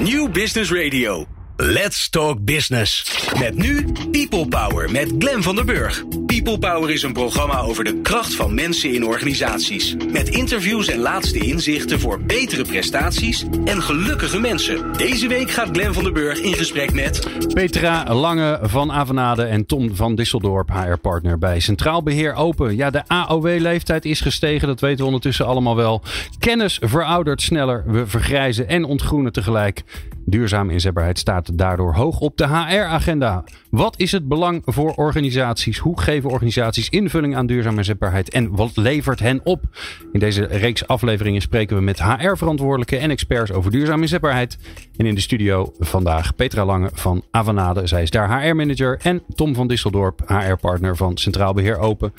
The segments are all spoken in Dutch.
New Business Radio. Let's Talk Business. Met nu People Power met Glen van der Burg. People Power is een programma over de kracht van mensen in organisaties. Met interviews en laatste inzichten voor betere prestaties en gelukkige mensen. Deze week gaat Glen van der Burg in gesprek met... Petra Lange van Avenade en Tom van Disseldorp, HR-partner bij Centraal Beheer Open. Ja, de AOW-leeftijd is gestegen, dat weten we ondertussen allemaal wel. Kennis veroudert sneller, we vergrijzen en ontgroenen tegelijk. Duurzame inzetbaarheid staat daardoor hoog op de HR-agenda. Wat is het belang voor organisaties? Hoe geven organisaties invulling aan duurzame inzetbaarheid? En wat levert hen op? In deze reeks afleveringen spreken we met HR-verantwoordelijken en experts over duurzame inzetbaarheid. En in de studio vandaag Petra Lange van Avanade. Zij is daar HR-manager. En Tom van Disseldorp, HR-partner van Centraal Beheer Open.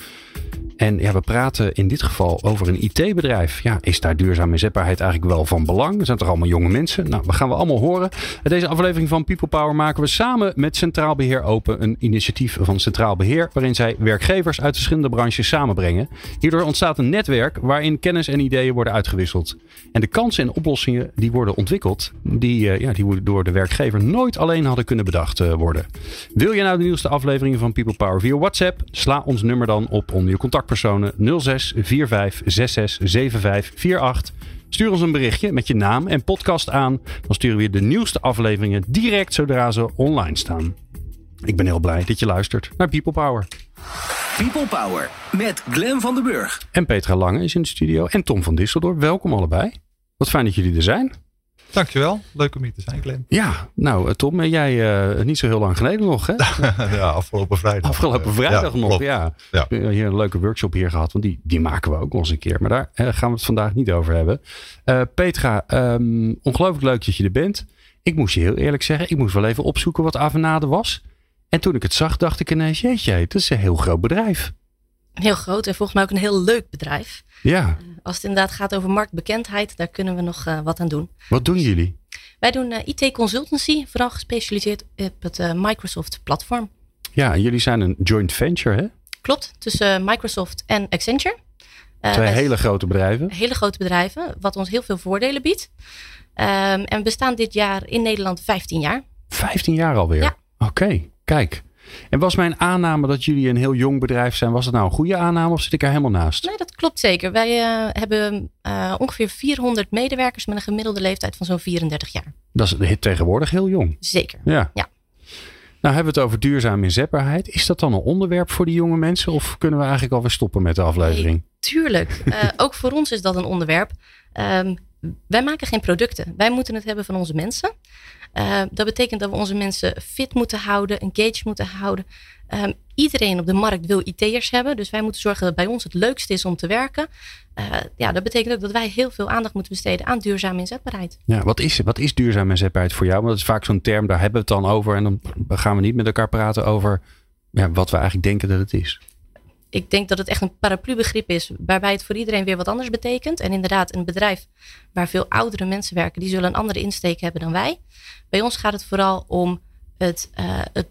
En ja, we praten in dit geval over een IT-bedrijf. Ja, is daar duurzame inzetbaarheid eigenlijk wel van belang? Er zijn toch allemaal jonge mensen? Nou, we gaan we allemaal horen. Deze aflevering van People Power maken we samen met Centraal Beheer Open. Een initiatief van Centraal Beheer waarin zij werkgevers uit verschillende branches samenbrengen. Hierdoor ontstaat een netwerk waarin kennis en ideeën worden uitgewisseld. En de kansen en oplossingen die worden ontwikkeld, die, ja, die door de werkgever nooit alleen hadden kunnen bedacht worden. Wil je nou de nieuwste afleveringen van People Power via WhatsApp? Sla ons nummer dan op onder je contactpersonen 06 45 66 75 48. Stuur ons een berichtje met je naam en podcast aan. Dan sturen we je de nieuwste afleveringen direct zodra ze online staan. Ik ben heel blij dat je luistert naar People Power. People Power met Glen van den Burg. En Petra Lange is in de studio. En Tom van Disseldorp. Welkom allebei. Wat fijn dat jullie er zijn. Dankjewel. Leuk om hier te zijn, Glenn. Ja, nou Tom, jij uh, niet zo heel lang geleden nog, hè? ja, afgelopen vrijdag. Afgelopen vrijdag ja, nog, klopt. ja. ja. Hier een leuke workshop hier gehad, want die, die maken we ook nog eens een keer. Maar daar uh, gaan we het vandaag niet over hebben. Uh, Petra, um, ongelooflijk leuk dat je er bent. Ik moest je heel eerlijk zeggen, ik moest wel even opzoeken wat Avenade was. En toen ik het zag, dacht ik ineens, jeetje, het is een heel groot bedrijf. Heel groot en volgens mij ook een heel leuk bedrijf. Ja. Als het inderdaad gaat over marktbekendheid, daar kunnen we nog uh, wat aan doen. Wat doen jullie? Wij doen uh, IT consultancy, vooral gespecialiseerd op het uh, Microsoft platform. Ja, en jullie zijn een joint venture, hè? Klopt, tussen Microsoft en Accenture. Twee hele grote bedrijven. Hele grote bedrijven, wat ons heel veel voordelen biedt. Um, en we staan dit jaar in Nederland 15 jaar. 15 jaar alweer? Ja. Oké, okay, kijk. En was mijn aanname dat jullie een heel jong bedrijf zijn, was dat nou een goede aanname of zit ik er helemaal naast? Nee, dat klopt zeker. Wij uh, hebben uh, ongeveer 400 medewerkers met een gemiddelde leeftijd van zo'n 34 jaar. Dat is tegenwoordig heel jong. Zeker. Ja. ja. Nou hebben we het over duurzame inzetbaarheid. Is dat dan een onderwerp voor die jonge mensen of kunnen we eigenlijk alweer stoppen met de aflevering? Nee, tuurlijk. uh, ook voor ons is dat een onderwerp. Um, wij maken geen producten. Wij moeten het hebben van onze mensen. Uh, dat betekent dat we onze mensen fit moeten houden, engaged moeten houden. Um, iedereen op de markt wil IT'ers hebben. Dus wij moeten zorgen dat bij ons het leukste is om te werken. Uh, ja, dat betekent ook dat wij heel veel aandacht moeten besteden aan duurzame inzetbaarheid. Ja, wat is, wat is duurzame inzetbaarheid voor jou? Want dat is vaak zo'n term, daar hebben we het dan over. En dan gaan we niet met elkaar praten over ja, wat we eigenlijk denken dat het is ik denk dat het echt een paraplubegrip is, waarbij het voor iedereen weer wat anders betekent. En inderdaad, een bedrijf waar veel oudere mensen werken, die zullen een andere insteek hebben dan wij. Bij ons gaat het vooral om het, uh, het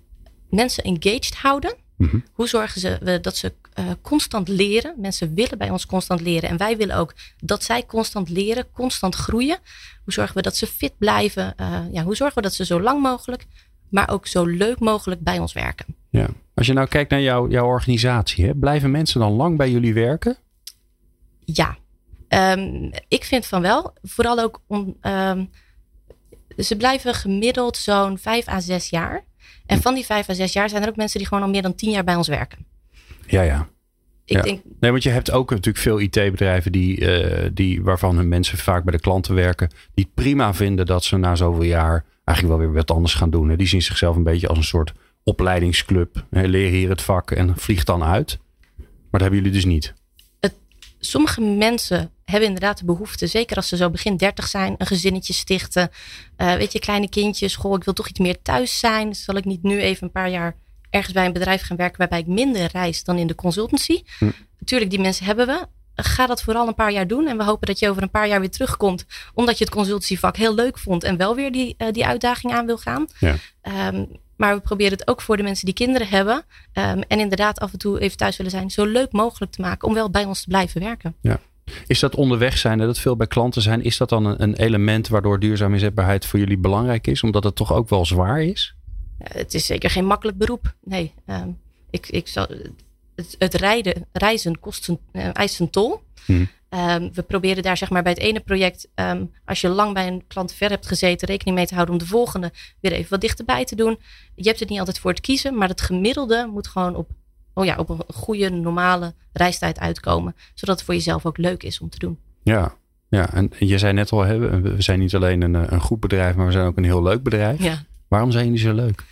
mensen engaged houden. Mm-hmm. Hoe zorgen ze dat ze uh, constant leren? Mensen willen bij ons constant leren. En wij willen ook dat zij constant leren, constant groeien. Hoe zorgen we dat ze fit blijven? Uh, ja, hoe zorgen we dat ze zo lang mogelijk, maar ook zo leuk mogelijk bij ons werken? Ja. Als je nou kijkt naar jouw, jouw organisatie, hè, blijven mensen dan lang bij jullie werken? Ja, um, ik vind van wel. Vooral ook om. Um, ze blijven gemiddeld zo'n vijf à zes jaar. En van die vijf à zes jaar zijn er ook mensen die gewoon al meer dan tien jaar bij ons werken. Ja, ja. Ik ja. denk, nee, want je hebt ook natuurlijk veel IT-bedrijven die, uh, die, waarvan hun mensen vaak bij de klanten werken. Die prima vinden dat ze na zoveel jaar eigenlijk wel weer wat anders gaan doen. Hè. Die zien zichzelf een beetje als een soort opleidingsclub. Leer hier het vak en vlieg dan uit. Maar dat hebben jullie dus niet. Het, sommige mensen hebben inderdaad de behoefte, zeker als ze zo begin 30 zijn, een gezinnetje stichten. Uh, weet je, kleine kindjes, goh, ik wil toch iets meer thuis zijn. Zal ik niet nu even een paar jaar ergens bij een bedrijf gaan werken waarbij ik minder reis dan in de consultancy? Hm. Natuurlijk, die mensen hebben we. Ga dat vooral een paar jaar doen. En we hopen dat je over een paar jaar weer terugkomt. Omdat je het consultancyvak heel leuk vond. En wel weer die, uh, die uitdaging aan wil gaan. Ja. Um, maar we proberen het ook voor de mensen die kinderen hebben. Um, en inderdaad af en toe even thuis willen zijn. Zo leuk mogelijk te maken om wel bij ons te blijven werken. Ja. Is dat onderweg zijn, dat veel bij klanten zijn, is dat dan een, een element waardoor duurzame inzetbaarheid voor jullie belangrijk is? Omdat het toch ook wel zwaar is? het is zeker geen makkelijk beroep. Nee, um, ik, ik zal, het, het rijden, reizen kost een, uh, eist een tol. Hmm. Um, we proberen daar zeg maar bij het ene project, um, als je lang bij een klant ver hebt gezeten, rekening mee te houden om de volgende weer even wat dichterbij te doen. Je hebt het niet altijd voor het kiezen, maar het gemiddelde moet gewoon op, oh ja, op een goede, normale reistijd uitkomen. Zodat het voor jezelf ook leuk is om te doen. Ja, ja en je zei net al, we zijn niet alleen een, een goed bedrijf, maar we zijn ook een heel leuk bedrijf. Ja. Waarom zijn jullie zo leuk?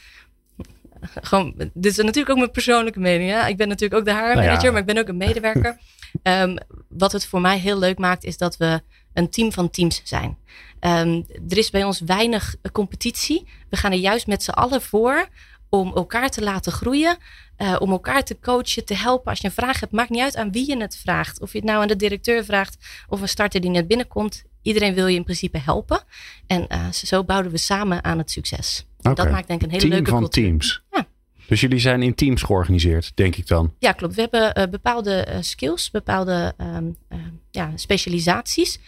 Gewoon, dit is natuurlijk ook mijn persoonlijke mening. Hè? Ik ben natuurlijk ook de HR manager, nou maar ik ben ook een medewerker. um, wat het voor mij heel leuk maakt, is dat we een team van teams zijn. Um, er is bij ons weinig competitie. We gaan er juist met z'n allen voor om elkaar te laten groeien. Uh, om elkaar te coachen, te helpen. Als je een vraag hebt, maakt niet uit aan wie je het vraagt. Of je het nou aan de directeur vraagt of een starter die net binnenkomt. Iedereen wil je in principe helpen. En uh, zo bouwen we samen aan het succes. Okay. Dat maakt denk ik een hele Team leuke van cultuur. teams. Ja. Dus jullie zijn in teams georganiseerd, denk ik dan? Ja, klopt. We hebben uh, bepaalde uh, skills, bepaalde um, uh, ja, specialisaties.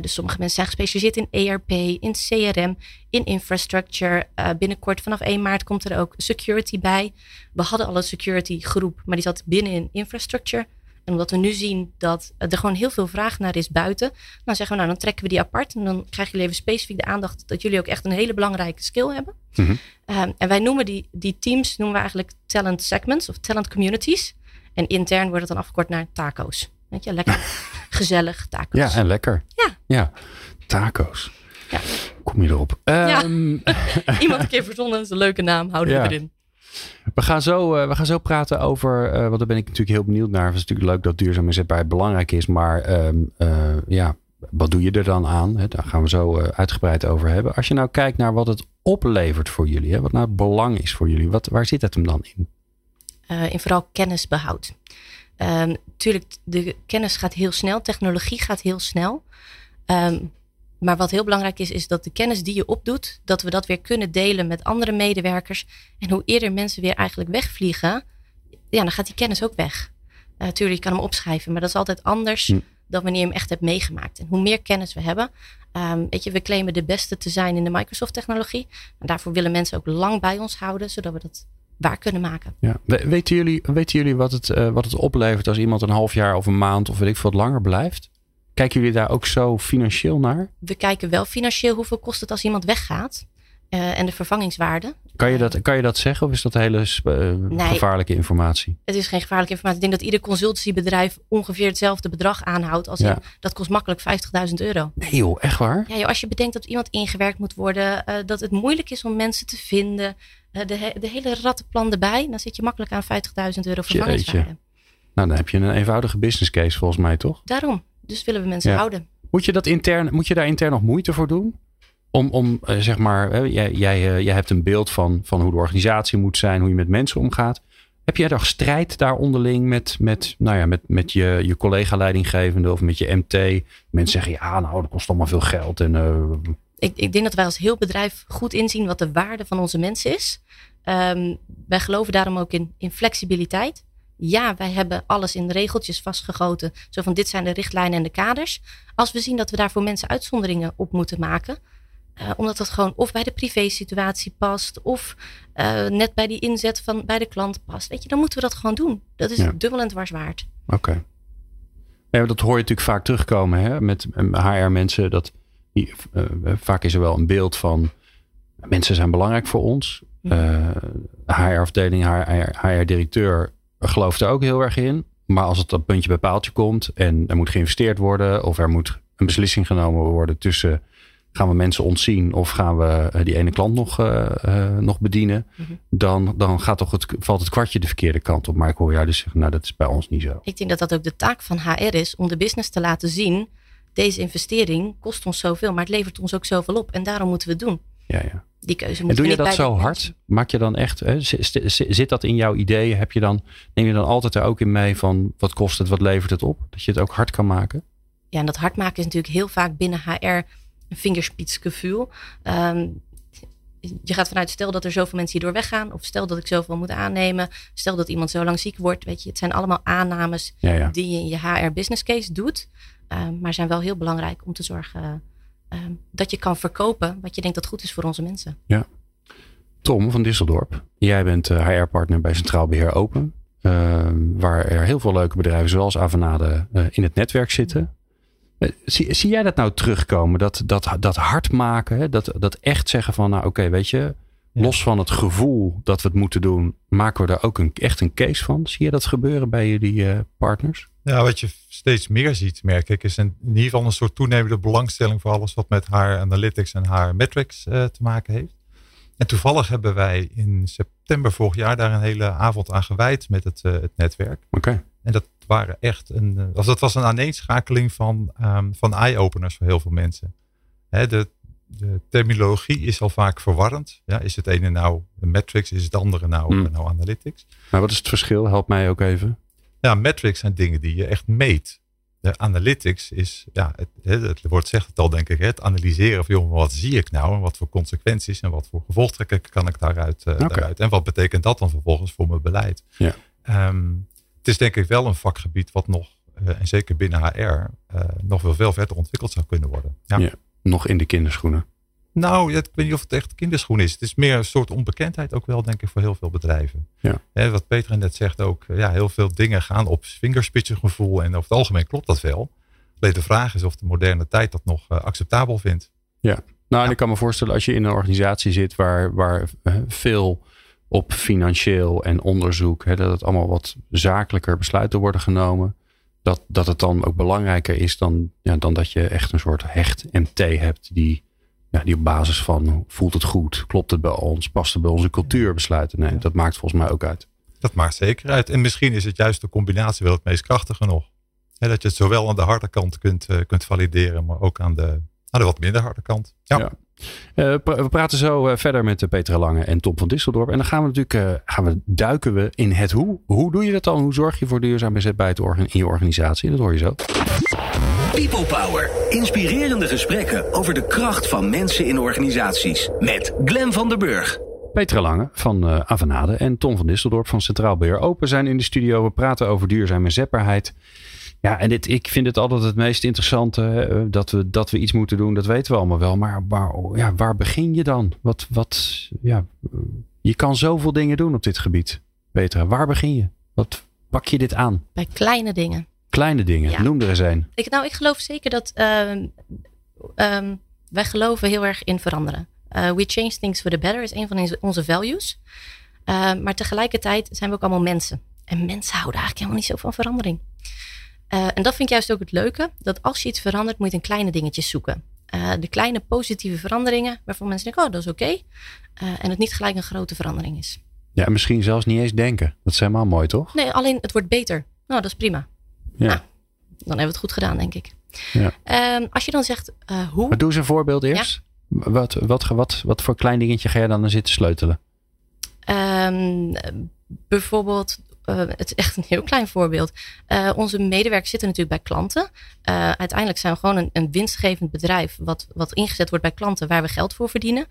dus sommige mensen zijn gespecialiseerd in ERP, in CRM, in infrastructure. binnenkort vanaf 1 maart komt er ook security bij. We hadden al een security groep, maar die zat binnen in infrastructure. En omdat we nu zien dat er gewoon heel veel vraag naar is buiten, dan zeggen we nou, dan trekken we die apart. En dan krijgen jullie even specifiek de aandacht dat jullie ook echt een hele belangrijke skill hebben. Mm -hmm. um, en wij noemen die, die teams noemen we eigenlijk talent segments of talent communities. En intern wordt het dan afgekort naar taco's. Weet je, lekker gezellig taco's. Ja, en lekker. Ja. Ja, taco's. Ja. Kom je erop? Um, ja. Iemand een keer verzonnen, dat is een leuke naam, houden Ja. we erin. We gaan, zo, uh, we gaan zo praten over, uh, want daar ben ik natuurlijk heel benieuwd naar. Het is natuurlijk leuk dat duurzaam inzetbaarheid belangrijk is, maar um, uh, ja, wat doe je er dan aan? Hè, daar gaan we zo uitgebreid over hebben. Als je nou kijkt naar wat het oplevert voor jullie, hè, wat nou het belang is voor jullie, wat, waar zit het hem dan in? in vooral kennisbehoud. Um, tuurlijk, de kennis gaat heel snel, technologie gaat heel snel. Um, maar wat heel belangrijk is, is dat de kennis die je opdoet, dat we dat weer kunnen delen met andere medewerkers. En hoe eerder mensen weer eigenlijk wegvliegen, ja, dan gaat die kennis ook weg. Uh, tuurlijk, je kan hem opschrijven, maar dat is altijd anders hm. dan wanneer je hem echt hebt meegemaakt. En hoe meer kennis we hebben, um, weet je, we claimen de beste te zijn in de Microsoft-technologie. En daarvoor willen mensen ook lang bij ons houden, zodat we dat waar kunnen maken. Ja. Weten jullie, weten jullie wat, het, uh, wat het oplevert als iemand een half jaar of een maand of weet ik veel wat langer blijft? Kijken jullie daar ook zo financieel naar? We kijken wel financieel hoeveel kost het als iemand weggaat. Uh, en de vervangingswaarde. Kan je, dat, kan je dat zeggen of is dat hele uh, nee, gevaarlijke informatie? Het is geen gevaarlijke informatie. Ik denk dat ieder consultancybedrijf ongeveer hetzelfde bedrag aanhoudt. Als ja. in, dat kost makkelijk 50.000 euro. Nee joh, echt waar? Ja, joh, als je bedenkt dat iemand ingewerkt moet worden. Uh, dat het moeilijk is om mensen te vinden. de, he, de hele rattenplan erbij. Dan zit je makkelijk aan 50.000 euro vervangingswaarde. Jeetje. Nou, dan heb je een eenvoudige business case volgens mij, toch? Daarom. Dus willen we mensen Ja. houden. Moet je, dat intern, moet je daar intern nog moeite voor doen? Om, om eh, zeg maar, jij, jij, eh, jij hebt een beeld van, van hoe de organisatie moet zijn, hoe je met mensen omgaat. Heb jij nog strijd daar onderling met, met, nou ja, met, met je, je collega-leidinggevende of met je MT? Mensen zeggen, ja, nou, dat kost allemaal veel geld. En, eh, Ik, ik denk dat wij als heel bedrijf goed inzien wat de waarde van onze mensen is. Ehm, wij geloven daarom ook in, in flexibiliteit. Ja, wij hebben alles in regeltjes vastgegoten. Zo van dit zijn de richtlijnen en de kaders. Als we zien dat we daar voor mensen uitzonderingen op moeten maken. Uh, omdat dat gewoon of bij de privé-situatie past. Of uh, net bij die inzet van bij de klant past. Weet je, dan moeten we dat gewoon doen. Dat is Ja. dubbel en dwars waard. Oké. Ja, dat hoor je natuurlijk vaak terugkomen hè? met HR-mensen. Dat die, eh, vaak is er wel een beeld van mensen zijn belangrijk voor ons. Eh, HR-afdeling, HR-directeur gelooft er ook heel erg in. Maar als het op puntje bij paaltje komt en er moet geïnvesteerd worden of er moet een beslissing genomen worden tussen gaan we mensen ontzien of gaan we eh, die ene klant nog, eh, eh, nog bedienen, Mhm. dan, dan gaat toch het, valt het kwartje de verkeerde kant op. Maar ik hoor jou dus zeggen, nou dat is bij ons niet zo. Ik denk dat dat ook de taak van HR is om de business te laten zien. Deze investering kost ons zoveel, maar het levert ons ook zoveel op. En daarom moeten we het doen. Ja, ja. Die keuze En moeten doe je dat zo hard? mensen. Maak je dan echt, hè, zi- zi- zi- zit dat in jouw ideeën? Heb je dan, neem je dan altijd er ook in mee van wat kost het, wat levert het op? Dat je het ook hard kan maken? Ja, en dat hard maken is natuurlijk heel vaak binnen HR een vingerspitsgevoel. Ehm je gaat vanuit stel dat er zoveel mensen hierdoor weggaan. Of stel dat ik zoveel moet aannemen. Stel dat iemand zo lang ziek wordt. Weet je, het zijn allemaal aannames Ja, ja. die je in je HR business case doet. Um, maar zijn wel heel belangrijk om te zorgen um, dat je kan verkopen wat je denkt dat goed is voor onze mensen. Ja. Tom van Disseldorp, jij bent HR-partner bij Centraal Beheer Open. Uh, waar er heel veel leuke bedrijven zoals Avanade uh, in het netwerk zitten. Uh, zie, zie, jij dat nou terugkomen? Dat, dat, dat hard maken, hè? Dat, dat echt zeggen van nou oké, okay, weet je, ja. los van het gevoel dat we het moeten doen, maken we daar ook een, echt een case van? Zie je dat gebeuren bij jullie uh, partners? Ja, wat je steeds meer ziet, merk ik, is in ieder geval een soort toenemende belangstelling voor alles wat met haar analytics en haar metrics uh, te maken heeft. En toevallig hebben wij in september vorig jaar daar een hele avond aan gewijd met het, uh, het netwerk. Oké. Okay. En dat waren echt een, of dat was een aaneenschakeling van, um, van eye-openers voor heel veel mensen. Hè, de, de terminologie is al vaak verwarrend. Ja, is het ene nou metrics, is het andere nou, Hmm. nou analytics? Maar wat is het verschil? Help mij ook even. Ja, metrics zijn dingen die je echt meet. De analytics is, ja, het, het woord zegt het al denk ik, het analyseren van joh, wat zie ik nou en wat voor consequenties en wat voor gevolgtrekken kan ik daaruit, uh, daaruit en wat betekent dat dan vervolgens voor mijn beleid. Ja. Um, het is denk ik wel een vakgebied wat nog, uh, en zeker binnen HR, uh, nog wel veel verder ontwikkeld zou kunnen worden. Ja. Ja, nog in de kinderschoenen. Nou, ik weet niet of het echt kinderschoen is. Het is meer een soort onbekendheid ook wel, denk ik, voor heel veel bedrijven. Ja. Wat Peter net zegt ook, ja, heel veel dingen gaan op vingerspitsengevoel en over het algemeen klopt dat wel. Alleen de vraag is of de moderne tijd dat nog uh, acceptabel vindt. Ja, nou en ik kan me voorstellen als je in een organisatie zit waar, waar uh, veel op financieel en onderzoek, dat het allemaal wat zakelijker besluiten worden genomen. Dat, dat het dan ook belangrijker is dan, ja, dan dat je echt een soort hecht MT hebt die, ja, die op basis van voelt het goed, klopt het bij ons, past het bij onze cultuur besluiten neemt. Dat maakt volgens mij ook uit. Dat maakt zeker uit. En misschien is het juist de combinatie wel het meest krachtige nog. Dat je het zowel aan de harde kant kunt, uh, kunt valideren, maar ook aan de, aan de wat minder harde kant. Ja. ja. Uh, we praten zo uh, verder met Petra Lange en Tom van Disseldorp. En dan gaan we natuurlijk gaan we, duiken we in het hoe. Hoe doe je dat dan? Hoe zorg je voor duurzaam bezetbaarheid in je organisatie? Dat hoor je zo. People Power. Inspirerende gesprekken over de kracht van mensen in organisaties. Met Glen van der Burg. Petra Lange van uh, Avanade en Tom van Disseldorp van Centraal Beheer Open zijn in de studio. We praten over duurzame zetbaarheid. Ja, en dit, ik vind het altijd het meest interessante. Hè, dat, we, dat we iets moeten doen, dat weten we allemaal wel. Maar waar, ja, waar begin je dan? Wat, wat, ja, je kan zoveel dingen doen op dit gebied. Petra, waar begin je? Wat pak je dit aan? Bij kleine dingen. Kleine dingen, ja. noem er eens een. Ik, nou, ik geloof zeker dat um, um, wij geloven heel erg in veranderen. Uh, we change things for the better is een van onze values. Uh, maar tegelijkertijd zijn we ook allemaal mensen. En mensen houden eigenlijk helemaal niet zo van verandering. Uh, en dat vind ik juist ook het leuke. Dat als je iets verandert, moet je in kleine dingetjes zoeken. Uh, de kleine positieve veranderingen waarvan mensen denken, oh dat is oké. Okay. En het niet gelijk een grote verandering is. Ja, misschien zelfs niet eens denken. Dat is helemaal mooi, toch? Nee, alleen het wordt beter. Nou, dat is prima. Ja. Nou, dan hebben we het goed gedaan, denk ik. Ja. Um, als je dan zegt hoe. Maar doe eens een voorbeeld eerst. Ja. Wat, wat, wat, wat voor klein dingetje ga je dan aan zitten sleutelen? Um, bijvoorbeeld uh, het is echt een heel klein voorbeeld. Uh, onze medewerkers zitten natuurlijk bij klanten. Uiteindelijk zijn we gewoon een, een, winstgevend bedrijf wat, wat ingezet wordt bij klanten waar we geld voor verdienen.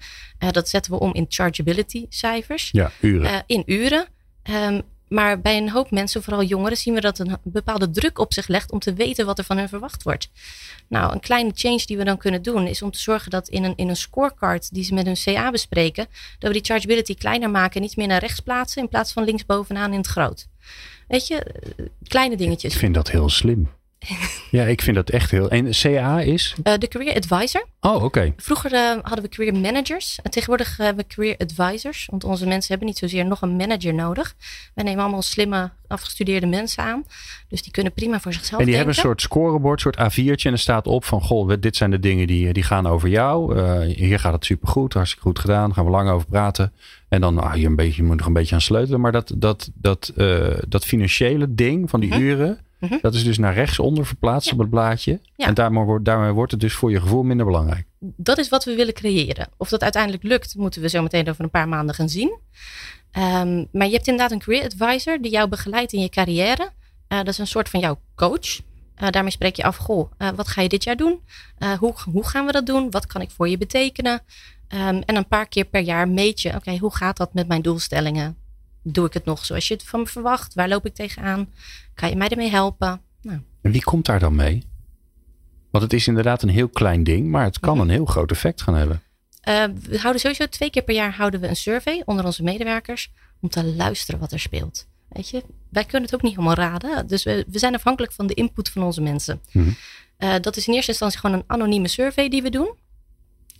dat zetten we om in chargeability cijfers. Ja, uren. in uren. Um, maar bij een hoop mensen, vooral jongeren, zien we dat een bepaalde druk op zich legt om te weten wat er van hen verwacht wordt. Nou, een kleine change die we dan kunnen doen is om te zorgen dat in een, in een scorecard die ze met hun CA bespreken, dat we die chargeability kleiner maken en iets meer naar rechts plaatsen in plaats van linksbovenaan in het groot. Weet je, kleine dingetjes. Ik vind dat heel slim. Ja, ik vind dat echt heel. En CA is? Uh, de Career Advisor. Oh, oké. Okay. Vroeger uh, hadden we Career Managers. En tegenwoordig hebben we Career Advisors. Want onze mensen hebben niet zozeer nog een manager nodig. Wij nemen allemaal slimme, afgestudeerde mensen aan. Dus die kunnen prima voor zichzelf En die denken. hebben een soort scorebord, een soort A4'tje. En er staat op van, goh, dit zijn de dingen die, die gaan over jou. Uh, hier gaat het supergoed, hartstikke goed gedaan. Daar gaan we lang over praten. En dan, ah, je, een beetje, je moet nog een beetje aan sleutelen. Maar dat, dat, dat, dat financiële ding van die Mhm. uren... Mhm. Dat is dus naar rechts onder verplaatst Ja. op het blaadje. Ja. En daarmee wordt, daarmee wordt het dus voor je gevoel minder belangrijk. dat is wat we willen creëren. Of dat uiteindelijk lukt, moeten we zo meteen over een paar maanden gaan zien. Ehm, maar je hebt inderdaad een career advisor die jou begeleidt in je carrière. Eh, dat is een soort van jouw coach. Eh, daarmee spreek je af, goh, eh, wat ga je dit jaar doen? Hoe, hoe gaan we dat doen? Wat kan ik voor je betekenen? Ehm, en een paar keer per jaar meet je, oké, hoe gaat dat met mijn doelstellingen? Doe ik het nog zoals je het van me verwacht? Waar loop ik tegenaan? Kan je mij ermee helpen? Nou. En wie komt daar dan mee? Want het is inderdaad een heel klein ding, maar het kan Mhm. een heel groot effect gaan hebben. Uh, we houden sowieso twee keer per jaar houden we een survey onder onze medewerkers om te luisteren wat er speelt. Weet je, wij kunnen het ook niet helemaal raden. Dus we, we zijn afhankelijk van de input van onze mensen. Mhm. Uh, dat is in eerste instantie gewoon een anonieme survey die we doen.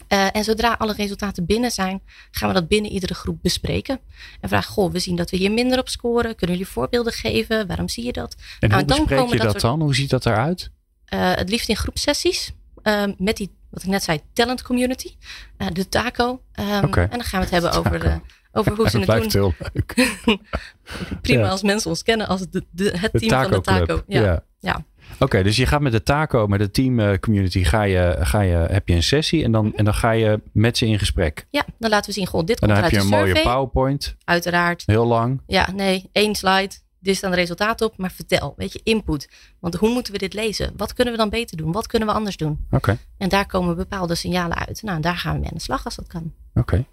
Uh, en zodra alle resultaten binnen zijn, gaan we dat binnen iedere groep bespreken. En vragen, goh, we zien dat we hier minder op scoren. Kunnen jullie voorbeelden geven? Waarom zie je dat? En Nou, hoe dan bespreek komen je dat dan? Hoe ziet dat eruit? Uh, het liefst in groepsessies. Uh, met die, wat ik net zei, talent community. Uh, de taco. Um. En dan gaan we het hebben over, Taco. de, over hoe ze dat het doen. heel leuk. Prima Ja. als mensen ons kennen als de, de, het team van de taco. Ja. ja. Oké, dus je gaat met de taco, met de team eh, community, ga je, ga je, heb je een sessie en dan, en dan ga je met ze in gesprek. Ja, dan laten we zien, goh, dit En komt dan heb uit je de een mooie. PowerPoint, Uiteraard. heel lang. Ja, nee, één slide. Dit staan de resultaten op, maar vertel, weet je, input. Want hoe moeten we dit lezen? Wat kunnen we dan beter doen? Wat kunnen we anders doen? Oké, En daar komen bepaalde signalen uit. Nou, daar gaan we mee aan de slag als dat kan. oké.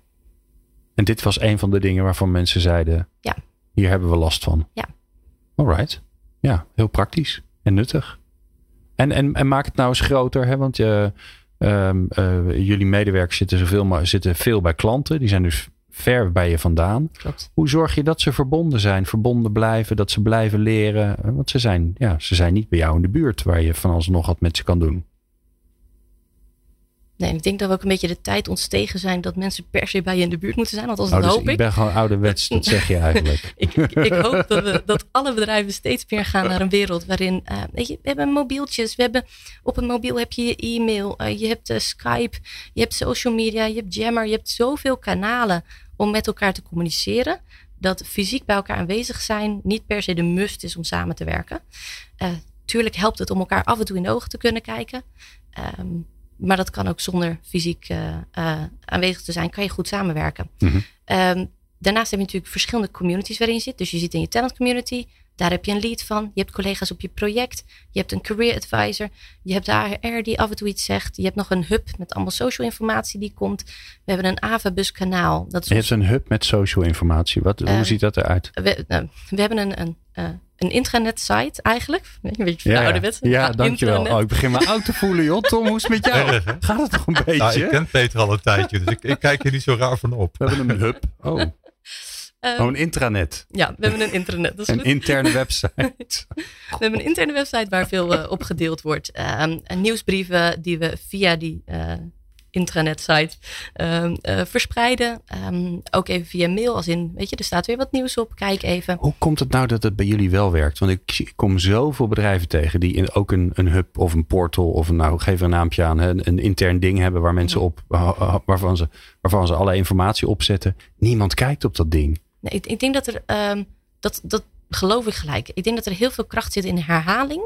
En dit was een van de dingen waarvan mensen zeiden, Ja. hier hebben we last van. Ja. Alright. Ja, heel praktisch en nuttig. En, en, en maak het nou eens groter, hè? want je, ehm, eh, jullie medewerkers zitten, zoveel, maar zitten veel bij klanten. Die zijn dus ver bij je vandaan. Klopt. Hoe zorg je dat ze verbonden zijn, verbonden blijven, dat ze blijven leren? Want ze zijn, ja, ze zijn niet bij jou in de buurt waar je van alles nog wat met ze kan doen. Nee, ik denk dat we ook een beetje de tijd ontstegen zijn dat mensen per se bij je in de buurt moeten zijn. Althans, dat Oh, dus hoop ik ik. ben gewoon ouderwets, dat zeg je eigenlijk. Ik, hoop dat, we, dat alle bedrijven steeds meer gaan naar een wereld waarin, eh, weet je, we hebben mobieltjes, we hebben, op een mobiel heb je je e-mail, eh, je hebt eh, Skype, je hebt social media, je hebt Jammer, je hebt zoveel kanalen om met elkaar te communiceren, dat fysiek bij elkaar aanwezig zijn niet per se de must is om samen te werken. Tuurlijk helpt het om elkaar af en toe in de ogen te kunnen kijken. Ehm, maar dat kan ook zonder fysiek eh, eh, aanwezig te zijn, kan je goed samenwerken. Mhm. Ehm, daarnaast heb je natuurlijk verschillende communities waarin je zit. Dus je zit in je talent community. Daar heb je een lead van. Je hebt collega's op je project. Je hebt een career advisor. Je hebt de AR die af en toe iets zegt. Je hebt nog een hub met allemaal social informatie die komt. We hebben een Avabus kanaal. Dat is Je hebt een hub met social informatie. Wat, hoe Ehm, ziet dat eruit? we, we hebben een, een, eh, een intranet site eigenlijk. Een beetje van de ja, ouderwets. ja, Ah, dankjewel. intranet. Oh, ik begin me oud te voelen, joh. Tom, hoe is het met jou? Erg, hè? Gaat het toch een beetje? Nou, ik ken Peter al een tijdje, dus ik, ik kijk er niet zo raar van op. We hebben een hub. Oh, oh een intranet. ja, we hebben een intranet. Dat is Een goed. interne website. We hebben een interne website waar veel eh, op gedeeld wordt. Ehm, en nieuwsbrieven die we via die eh intranet site ehm, eh, verspreiden. Ehm, ook even via mail, als in, weet je, er staat weer wat nieuws op. Kijk even. Hoe komt het nou dat het bij jullie wel werkt? Want ik, kom zoveel bedrijven tegen die in, ook een, een hub of een portal of een, nou geef er een naampje aan, een, een intern ding hebben waar mensen op, waarvan ze, waarvan ze alle informatie opzetten. Niemand kijkt op dat ding. Nee, ik, ik denk dat er, ehm, dat, dat geloof ik gelijk. Ik denk dat er heel veel kracht zit in herhaling.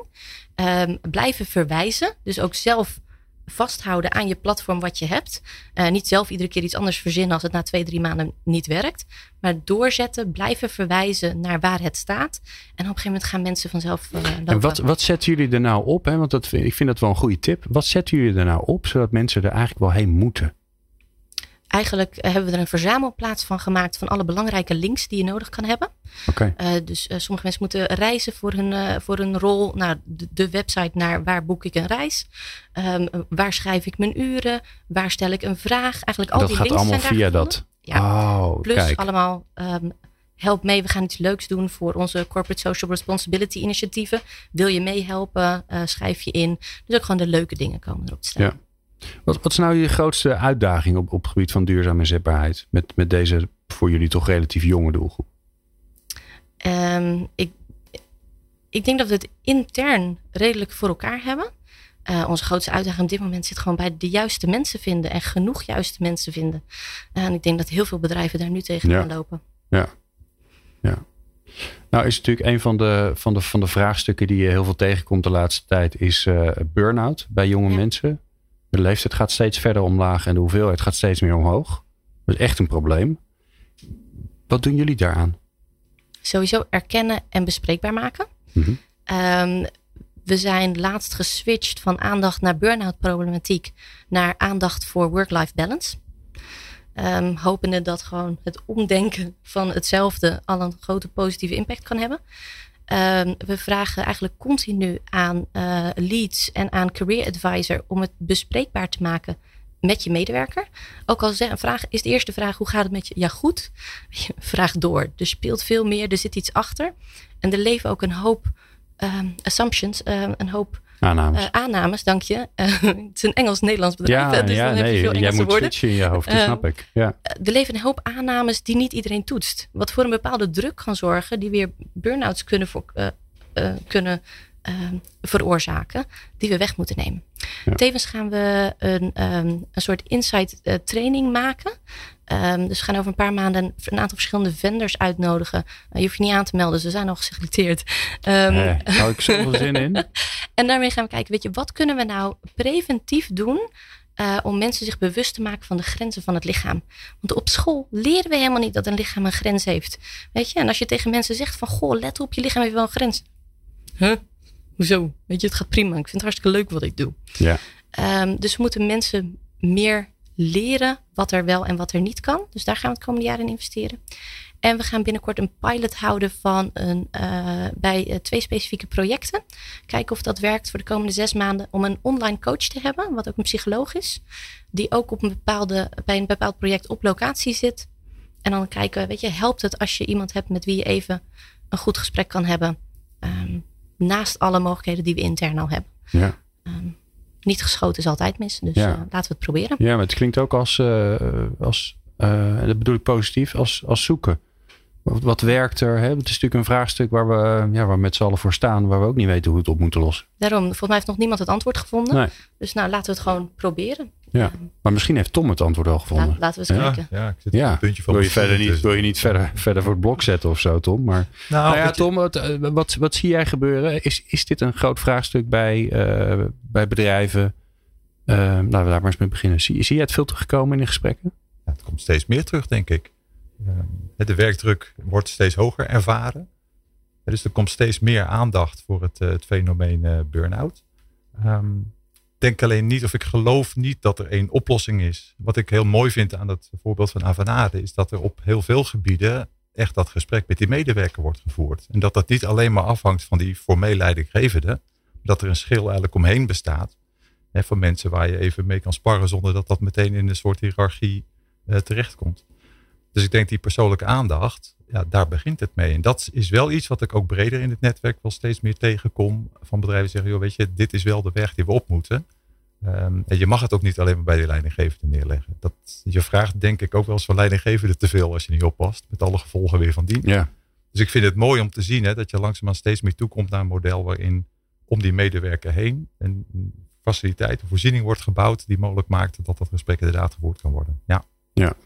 Blijven verwijzen. Dus ook zelf vasthouden aan je platform wat je hebt. Eh, niet zelf iedere keer iets anders verzinnen als het na twee, drie maanden niet werkt. Maar doorzetten, blijven verwijzen naar waar het staat. En op een gegeven moment gaan mensen vanzelf lopen. En wat, wat zetten jullie er nou op? Hè? Want dat, ik vind dat wel een goede tip. Wat zetten jullie er nou op zodat mensen er eigenlijk wel heen moeten? Eigenlijk eh, hebben we er een verzamelplaats van gemaakt van alle belangrijke links die je nodig kan hebben. Oké. Uh, dus uh, sommige mensen moeten reizen voor hun, voor hun rol naar de, de, website naar waar boek ik een reis. Um, waar schrijf ik mijn uren? Waar stel ik een vraag? Eigenlijk al dat die gaat links allemaal zijn daar via gevonden. dat. Ja. Oh, Plus kijk. allemaal um, help mee. We gaan iets leuks doen voor onze Corporate Social Responsibility initiatieven. Wil je meehelpen? Uh, schrijf je in. Dus ook gewoon de leuke dingen komen erop te staan. Ja. Wat, wat is nou je grootste uitdaging op, op het gebied van duurzame inzetbaarheid? Met, met deze voor jullie toch relatief jonge doelgroep? Um, ik, ik denk dat we het intern redelijk voor elkaar hebben. Uh, onze grootste uitdaging op dit moment zit gewoon bij de juiste mensen vinden en genoeg juiste mensen vinden. Uh, en ik denk dat heel veel bedrijven daar nu tegenaan ja. lopen. Ja. ja. Nou is natuurlijk een van de, van, de, van de vraagstukken die je heel veel tegenkomt de laatste tijd is uh, burn-out bij jonge ja. mensen. De leeftijd gaat steeds verder omlaag en de hoeveelheid gaat steeds meer omhoog. Dat is echt een probleem. Wat doen jullie daaraan? Sowieso erkennen en bespreekbaar maken. Mm -hmm. um, we zijn laatst geswitcht van aandacht naar burn-out problematiek naar aandacht voor work-life balance. Um, hopende dat gewoon het omdenken van hetzelfde al een grote positieve impact kan hebben. Um, we vragen eigenlijk continu aan uh, leads en aan career advisor om het bespreekbaar te maken met je medewerker. Ook al een vraag, is de eerste vraag: hoe gaat het met je? Ja, goed. Vraag door. Er speelt veel meer, er zit iets achter. En er leven ook een hoop um, assumptions, um, een hoop Aannames. Uh, aannames, dank je. Uh, het is een Engels-Nederlands bedrijf. Ja, dus ja dan nee, heb je veel jij Engelse moet woorden. switchen in je hoofd, dat Uh, snap ik. Ja. Er leven een hoop aannames die niet iedereen toetst. Wat voor een bepaalde druk kan zorgen, die weer burn-outs kunnen, voor, kunnen uh, veroorzaken, die we weg moeten nemen. Ja. Tevens gaan we een, um, een soort insight uh, training maken. Um, dus we gaan over een paar maanden een aantal verschillende vendors uitnodigen. Uh, je hoeft je niet aan te melden, ze zijn al geselecteerd. Um, hou ik zoveel zin in. en daarmee gaan we kijken, weet je, wat kunnen we nou preventief doen uh, om mensen zich bewust te maken van de grenzen van het lichaam. Want op school leren we helemaal niet dat een lichaam een grens heeft. Weet je, en als je tegen mensen zegt van, goh, let op, je lichaam heeft wel een grens. Huh? Hoezo? Weet je, het gaat prima. Ik vind het hartstikke leuk wat ik doe. Ja. Um, dus we moeten mensen meer leren wat er wel en wat er niet kan. Dus daar gaan we het komende jaar in investeren. En we gaan binnenkort een pilot houden van een, uh, bij uh, twee specifieke projecten. Kijken of dat werkt voor de komende zes maanden om een online coach te hebben, wat ook een psycholoog is. Die ook op een bepaalde, bij een bepaald project op locatie zit. En dan kijken, weet je, helpt het als je iemand hebt met wie je even een goed gesprek kan hebben. Um, naast alle mogelijkheden die we intern al hebben. Ja. Um, niet geschoten is altijd mis. Dus Ja. uh, laten we het proberen. ja, maar het klinkt ook als, uh, als uh, dat bedoel ik positief, als, als zoeken. Wat, wat werkt er? Hè? Het is natuurlijk een vraagstuk waar we, ja, waar we met z'n allen voor staan, waar we ook niet weten hoe we het op moeten lossen. Daarom, volgens mij heeft nog niemand het antwoord gevonden. Nee. Dus nou, laten we het gewoon proberen. Ja. Maar misschien heeft Tom het antwoord al gevonden. La, laten we eens Ja, kijken. ja, ik zit Ja. op een puntje van Wil je, verder niet, tussen. wil je niet verder, verder voor het blok zetten of zo, Tom? Maar, Nou, nou ja, Tom, wat, eh, wat, wat zie jij gebeuren? Is, is dit een groot vraagstuk bij, uh, bij bedrijven? Uh, laten we daar maar eens mee beginnen. Zie, zie jij het veel terugkomen in de gesprekken? Ja, het komt steeds meer terug, denk ik. De werkdruk wordt steeds hoger ervaren. Dus er komt steeds meer aandacht voor het, het fenomeen uh, burn-out. Um, denk alleen niet, of ik geloof niet dat er één oplossing is. Wat ik heel mooi vind aan het voorbeeld van Avanade, is dat er op heel veel gebieden echt dat gesprek met die medewerker wordt gevoerd. En dat dat niet alleen maar afhangt van die formeel leidinggevende, dat er een schil eigenlijk omheen bestaat. Hè, van mensen waar je even mee kan sparren zonder dat dat meteen in een soort hiërarchie uh, terechtkomt. Dus ik denk die persoonlijke aandacht, ja, daar begint het mee. En dat is wel iets wat ik ook breder in het netwerk wel steeds meer tegenkom. Van bedrijven die zeggen, joh, weet je, dit is wel de weg die we op moeten. Um, en je mag het ook niet alleen maar bij de leidinggevende neerleggen. Dat, je vraagt denk ik ook wel eens van leidinggevende te veel als je niet oppast. Met alle gevolgen weer van dien. Ja. Dus ik vind het mooi om te zien hè, dat je langzaamaan steeds meer toekomt naar een model waarin om die medewerker heen een faciliteit, een voorziening wordt gebouwd die mogelijk maakt dat dat gesprek inderdaad gevoerd kan worden. Ja. Ja.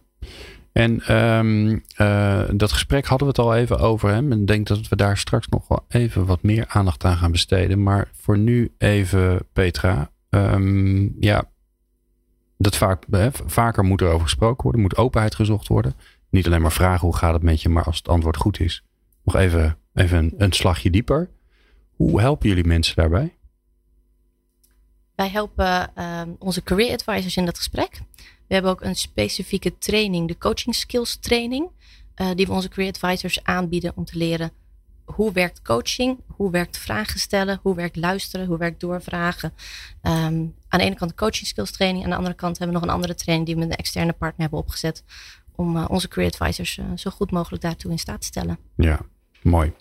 En um, uh, dat gesprek hadden we het al even over. Hè? Ik denk dat we daar straks nog wel even wat meer aandacht aan gaan besteden. Maar voor nu even, Petra. Um, ja, dat vaak, hè, vaker moet er over gesproken worden. Moet openheid gezocht worden. Niet alleen maar vragen hoe gaat het met je, maar als het antwoord goed is. Nog even, even een, slagje dieper. Hoe helpen jullie mensen daarbij? Wij helpen uh, onze career advisors in dat gesprek. We hebben ook een specifieke training, de coaching skills training, uh, die we onze career advisors aanbieden om te leren hoe werkt coaching, hoe werkt vragen stellen, hoe werkt luisteren, hoe werkt doorvragen. Um, aan de ene kant de coaching skills training, aan de andere kant hebben we nog een andere training die we met een externe partner hebben opgezet om uh, onze career advisors uh, zo goed mogelijk daartoe in staat te stellen. Ja, mooi.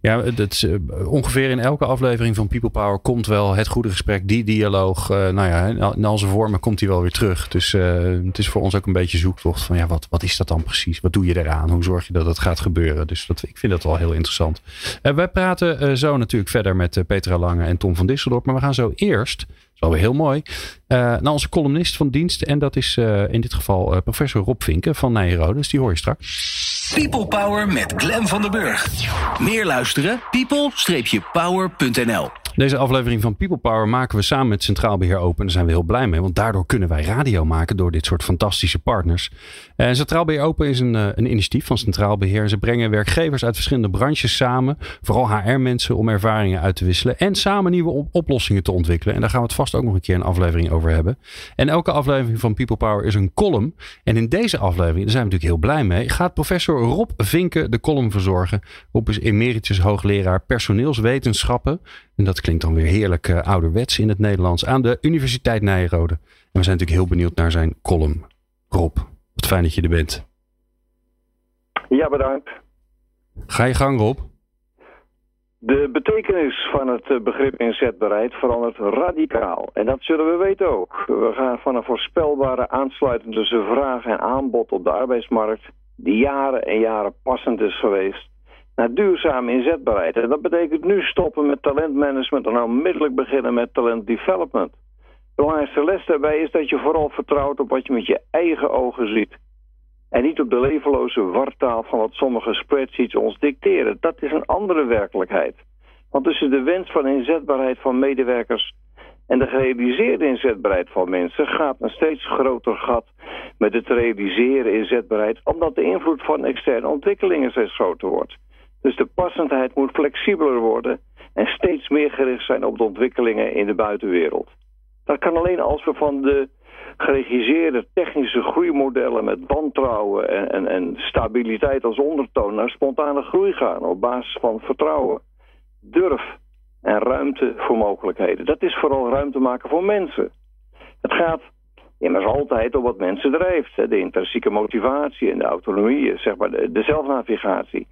Ja, dat is, uh, ongeveer in elke aflevering van People Power komt wel het goede gesprek, die dialoog. Uh, nou ja, in al zijn vormen komt hij wel weer terug. Dus uh, het is voor ons ook een beetje zoektocht van ja, wat, wat is dat dan precies? Wat doe je eraan? Hoe zorg je dat het gaat gebeuren? Dus dat, ik vind dat wel heel interessant. Uh, wij praten zo natuurlijk verder met Petra Lange en Tom van Disseldorp. Maar we gaan zo eerst, is alweer heel mooi, naar onze columnist van dienst. En dat is in dit geval professor Rob Vinken van Nijrode. Dus die hoor je straks. People Power met Glen van der Burg. Meer luisteren? people-power.nl Deze aflevering van People Power maken we samen met Centraal Beheer Open. Daar zijn we heel blij mee, want daardoor kunnen wij radio maken door dit soort fantastische partners. En Centraal Beheer Open is een, eh, een initiatief van Centraal Beheer. Ze brengen werkgevers uit verschillende branches samen, vooral HR-mensen, om ervaringen uit te wisselen en samen nieuwe oplossingen te ontwikkelen. En daar gaan we het vast ook nog een keer een aflevering over hebben. En elke aflevering van People Power is een column. En in deze aflevering, daar zijn we natuurlijk heel blij mee, gaat professor Rob Vinken de column verzorgen. Rob is emeritus hoogleraar personeelswetenschappen. En dat klinkt dan weer heerlijk uh, ouderwets in het Nederlands aan de Universiteit Nijrode. En we zijn natuurlijk heel benieuwd naar zijn column. Rob, wat fijn dat je er bent. Ja, bedankt. Ga je gang, Rob. De betekenis van het eh, begrip inzetbaarheid verandert radicaal. En dat zullen we weten ook. We gaan van een voorspelbare aansluiting tussen vraag en aanbod op de arbeidsmarkt, die jaren en jaren passend is geweest, naar duurzame inzetbaarheid. En dat betekent nu stoppen met talentmanagement en onmiddellijk beginnen met talent development. De belangrijkste les daarbij is dat je vooral vertrouwt op wat je met je eigen ogen ziet. En niet op de levenloze wartaal van wat sommige spreadsheets ons dicteren. Dat is een andere werkelijkheid. Want tussen de wens van inzetbaarheid van medewerkers en de gerealiseerde inzetbaarheid van mensen gaat een steeds groter gat met het realiseren inzetbaarheid, omdat de invloed van externe ontwikkelingen steeds groter wordt. Dus de passendheid moet flexibeler worden en steeds meer gericht zijn op de ontwikkelingen in de buitenwereld. Dat kan alleen als we van de geregisseerde technische groeimodellen met wantrouwen en, en, en, stabiliteit als ondertoon naar spontane groei gaan op basis van vertrouwen, durf en ruimte voor mogelijkheden. Dat is vooral ruimte maken voor mensen. Het gaat immers altijd om wat mensen drijft. De intrinsieke motivatie en de autonomie, zeg maar de, zelfnavigatie.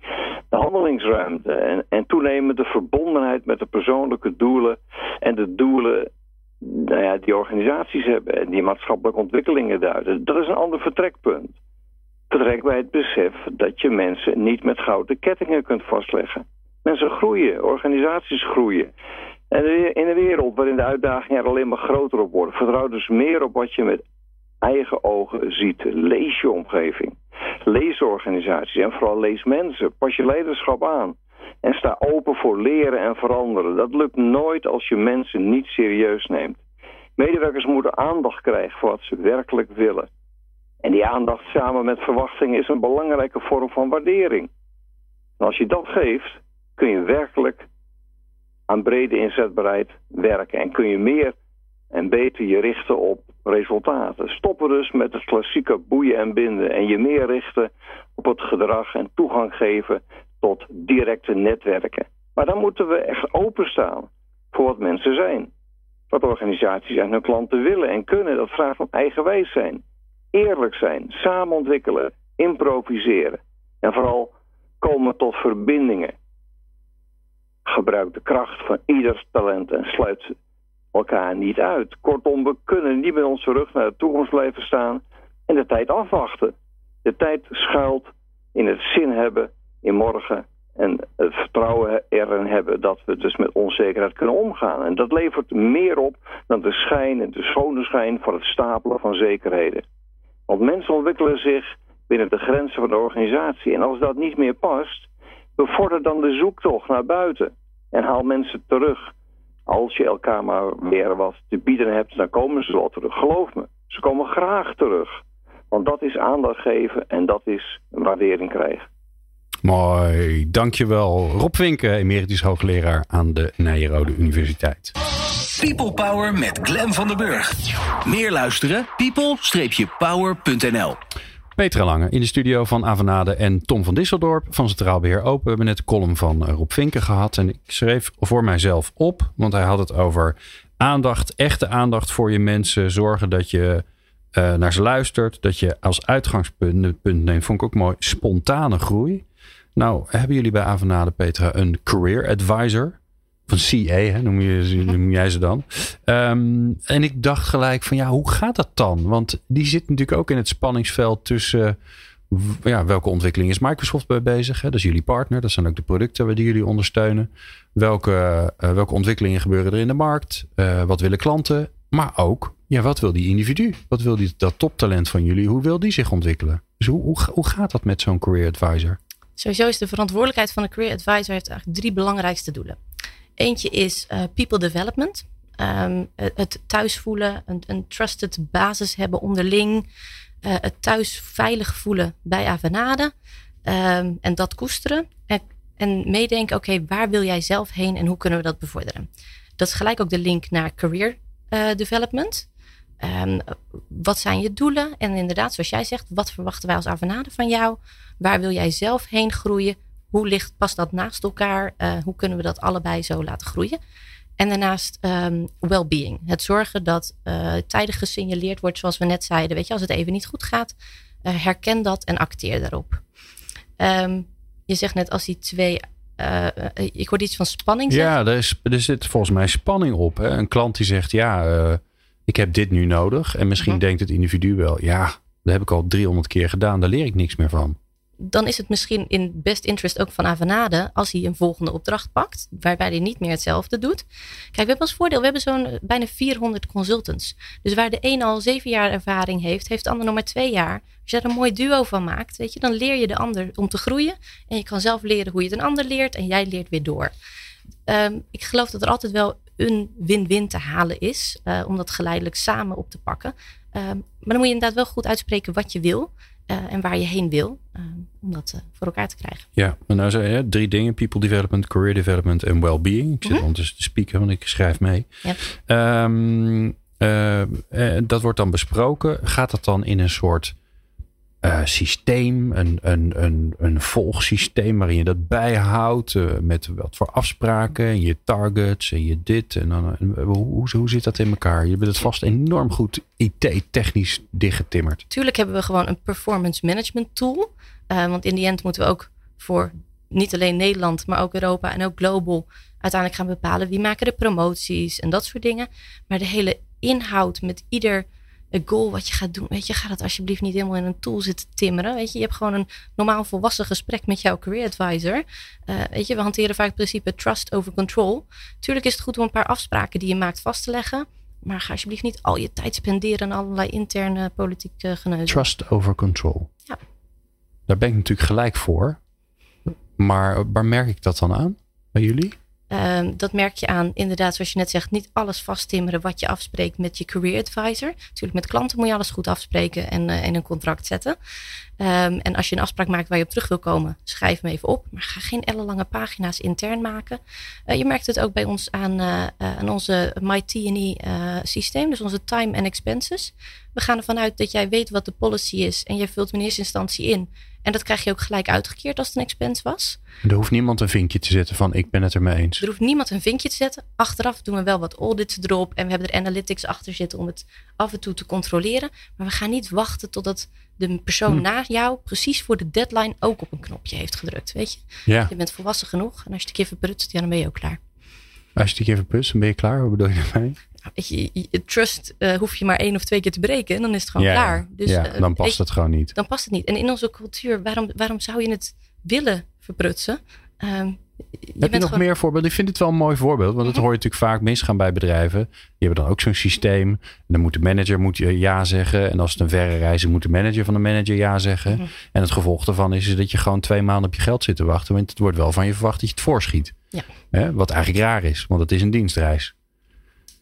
De handelingsruimte en, en toenemend de verbondenheid met de persoonlijke doelen en de doelen nou ja, die organisaties hebben en die maatschappelijke ontwikkelingen duiden. Dat is een ander vertrekpunt. Vertrek bij het besef dat je mensen niet met gouden kettingen kunt vastleggen. Mensen groeien, organisaties groeien. En in een wereld waarin de uitdagingen er alleen maar groter op worden, vertrouw dus meer op wat je met eigen ogen ziet. Lees je omgeving. Lees organisaties en vooral lees mensen. Pas je leiderschap aan. En sta open voor leren en veranderen. Dat lukt nooit als je mensen niet serieus neemt. Medewerkers moeten aandacht krijgen voor wat ze werkelijk willen. En die aandacht samen met verwachtingen is een belangrijke vorm van waardering. En als je dat geeft, kun je werkelijk aan brede inzetbaarheid werken. En kun je meer en beter je richten op resultaten. Stoppen dus met het klassieke boeien en binden. En je meer richten op het gedrag en toegang geven tot directe netwerken. Maar dan moeten we echt openstaan voor wat mensen zijn. Wat organisaties en hun klanten willen en kunnen. Dat vraagt om eigenwijs zijn. Eerlijk zijn. Samen ontwikkelen. Improviseren. En vooral komen tot verbindingen. Gebruik de kracht van ieders talent en sluit elkaar niet uit. Kortom, we kunnen niet met onze rug naar de toekomst blijven staan en de tijd afwachten. De tijd schuilt in het zin hebben in morgen en het vertrouwen erin hebben dat we dus met onzekerheid kunnen omgaan. En dat levert meer op dan de schijn en de schone schijn van het stapelen van zekerheden. Want mensen ontwikkelen zich binnen de grenzen van de organisatie. En als dat niet meer past, bevorder dan de zoektocht naar buiten. En haal mensen terug. Als je elkaar maar weer wat te bieden hebt, dan komen ze wel terug. Geloof me, ze komen graag terug. Want dat is aandacht geven en dat is waardering krijgen. Mooi, dankjewel. Rob Winken, emeritus hoogleraar aan de Nijrode Universiteit. People Power met Glen van der Burg. Meer luisteren? people-power.nl Petra Lange in de studio van Avanade en Tom van Disseldorp van Centraal Beheer Open. We hebben net de column van eh, Rob Vinken gehad. En ik schreef voor mijzelf op, want hij had het over aandacht, echte aandacht voor je mensen. Zorgen dat je uh, naar ze luistert. Dat je als uitgangspunt punt neemt, vond ik ook mooi, spontane groei. Nou, hebben jullie bij Avanade, Petra, een career advisor? Van CA, hè, noem, je, noem jij ze dan. Um, en ik dacht gelijk van ja, hoe gaat dat dan? Want die zit natuurlijk ook in het spanningsveld tussen ja, welke ontwikkeling is Microsoft bij bezig? Hè? Dat is jullie partner. Dat zijn ook de producten die jullie ondersteunen. Welke, uh, welke ontwikkelingen gebeuren er in de markt? Uh, wat willen klanten? Maar ook, ja, wat wil die individu? Wat wil die, dat toptalent van jullie? Hoe wil die zich ontwikkelen? Dus hoe, hoe, hoe gaat dat met zo'n career advisor? Sowieso is de verantwoordelijkheid van de career advisor heeft eigenlijk drie belangrijkste doelen. Eentje is uh, people development. Um, het thuis voelen, een, een, trusted basis hebben onderling. Uh, het thuis veilig voelen bij Avanade. Um, en dat koesteren. En, en meedenken, oké, waar wil jij zelf heen en hoe kunnen we dat bevorderen? Dat is gelijk ook de link naar career uh, development. Um, wat zijn je doelen? En inderdaad, zoals jij zegt, wat verwachten wij als Avanade van jou? Waar wil jij zelf heen groeien? Hoe ligt, past dat naast elkaar? Uh, hoe kunnen we dat allebei zo laten groeien? En daarnaast um, well-being. Het zorgen dat uh, tijdig gesignaleerd wordt, zoals we net zeiden. Weet je, als het even niet goed gaat, uh, herken dat en acteer daarop. Um, je zegt net als die twee. Ik hoorde iets van spanning. Ja, er, is, er zit volgens mij spanning op. Hè? Een klant die zegt: Ja, ik heb dit nu nodig. En misschien Mhm. denkt het individu wel: Ja, dat heb ik al 300 keer gedaan. Daar leer ik niks meer van. dan is het misschien in best interest ook van Avanade als hij een volgende opdracht pakt, waarbij hij niet meer hetzelfde doet. Kijk, we hebben als voordeel, we hebben zo'n eh, bijna 400 consultants. Dus waar de een al zeven jaar ervaring heeft, heeft de ander nog maar twee jaar. Als je daar een mooi duo van maakt, weet je, dan leer je de ander om te groeien. En je kan zelf leren hoe je het een ander leert en jij leert weer door. Um, ik geloof dat er altijd wel een win-win te halen is, uh, om dat geleidelijk samen op te pakken. Um, maar dan moet je inderdaad wel goed uitspreken wat je wil. Uh, en waar je heen wil, uh, om dat voor elkaar te krijgen. Ja, maar nou zei je drie dingen: people development, career development en well-being. Ik zit Mhm. ondertussen te spieken, want ik schrijf mee. Ja. Um, dat wordt dan besproken. Gaat dat dan in een soort uh, systeem, een, een, een, een volgsysteem waarin je dat bijhoudt uh, met wat voor afspraken en je targets en je dit en dan en hoe, hoe, zit dat in elkaar? Je bent het vast enorm goed IT-technisch dichtgetimmerd. Tuurlijk hebben we gewoon een performance management tool, want in die end moeten we ook voor niet alleen Nederland, maar ook Europa en ook global uiteindelijk gaan bepalen wie maken de promoties en dat soort dingen. Maar de hele inhoud met ieder een goal wat je gaat doen. Weet je, ga dat alsjeblieft niet helemaal in een tool zitten timmeren. Weet je, je hebt gewoon een normaal volwassen gesprek met jouw career advisor. Uh, weet je, we hanteren vaak het principe trust over control. Tuurlijk is het goed om een paar afspraken die je maakt vast te leggen. Maar ga alsjeblieft niet al je tijd spenderen aan allerlei interne politieke geneuzen. Trust over control. Ja. Daar ben ik natuurlijk gelijk voor. Maar waar merk ik dat dan aan bij jullie? Um, dat merk je aan, inderdaad, zoals je net zegt, niet alles vasttimmeren wat je afspreekt met je career advisor. Natuurlijk, met klanten moet je alles goed afspreken en in een contract zetten. Um, en als je een afspraak maakt waar je op terug wil komen, schrijf hem even op. Maar ga geen ellenlange pagina's intern maken. Uh, je merkt het ook bij ons aan, uh, aan onze MyT&E systeem, dus onze time and expenses. We gaan ervan uit dat jij weet wat de policy is en je vult hem in eerste instantie in. En dat krijg je ook gelijk uitgekeerd als het een expense was. Er hoeft niemand een vinkje te zetten van ik ben het ermee eens. Er hoeft niemand een vinkje te zetten. Achteraf doen we wel wat audits erop. En we hebben er analytics achter zitten om het af en toe te controleren. Maar we gaan niet wachten totdat de persoon hm. na jou precies voor de deadline ook op een knopje heeft gedrukt. Weet je? Ja. Je bent volwassen genoeg. En als je het een keer verprutst, ja, dan ben je ook klaar. Als je het een keer verprutst, dan ben je klaar. Wat bedoel je daarmee? Weet je, trust uh, hoef je maar één of twee keer te breken en dan is het gewoon ja, klaar. Dus, ja, uh, dan past je, het gewoon niet. Dan past het niet. En in onze cultuur, waarom, waarom zou je het willen verprutsen? Um, je Heb je nog gewoon... meer voorbeelden? Ik vind dit wel een mooi voorbeeld. Want dat hoor je natuurlijk vaak misgaan bij bedrijven. Die hebben dan ook zo'n systeem. En dan moet de manager moet ja zeggen. En als het een verre reis is, moet de manager van de manager ja zeggen. Mm -hmm. En het gevolg daarvan is, is dat je gewoon twee maanden op je geld zit te wachten. Want het wordt wel van je verwacht dat je het voorschiet. Ja. Hè? Wat eigenlijk raar is, want het is een dienstreis.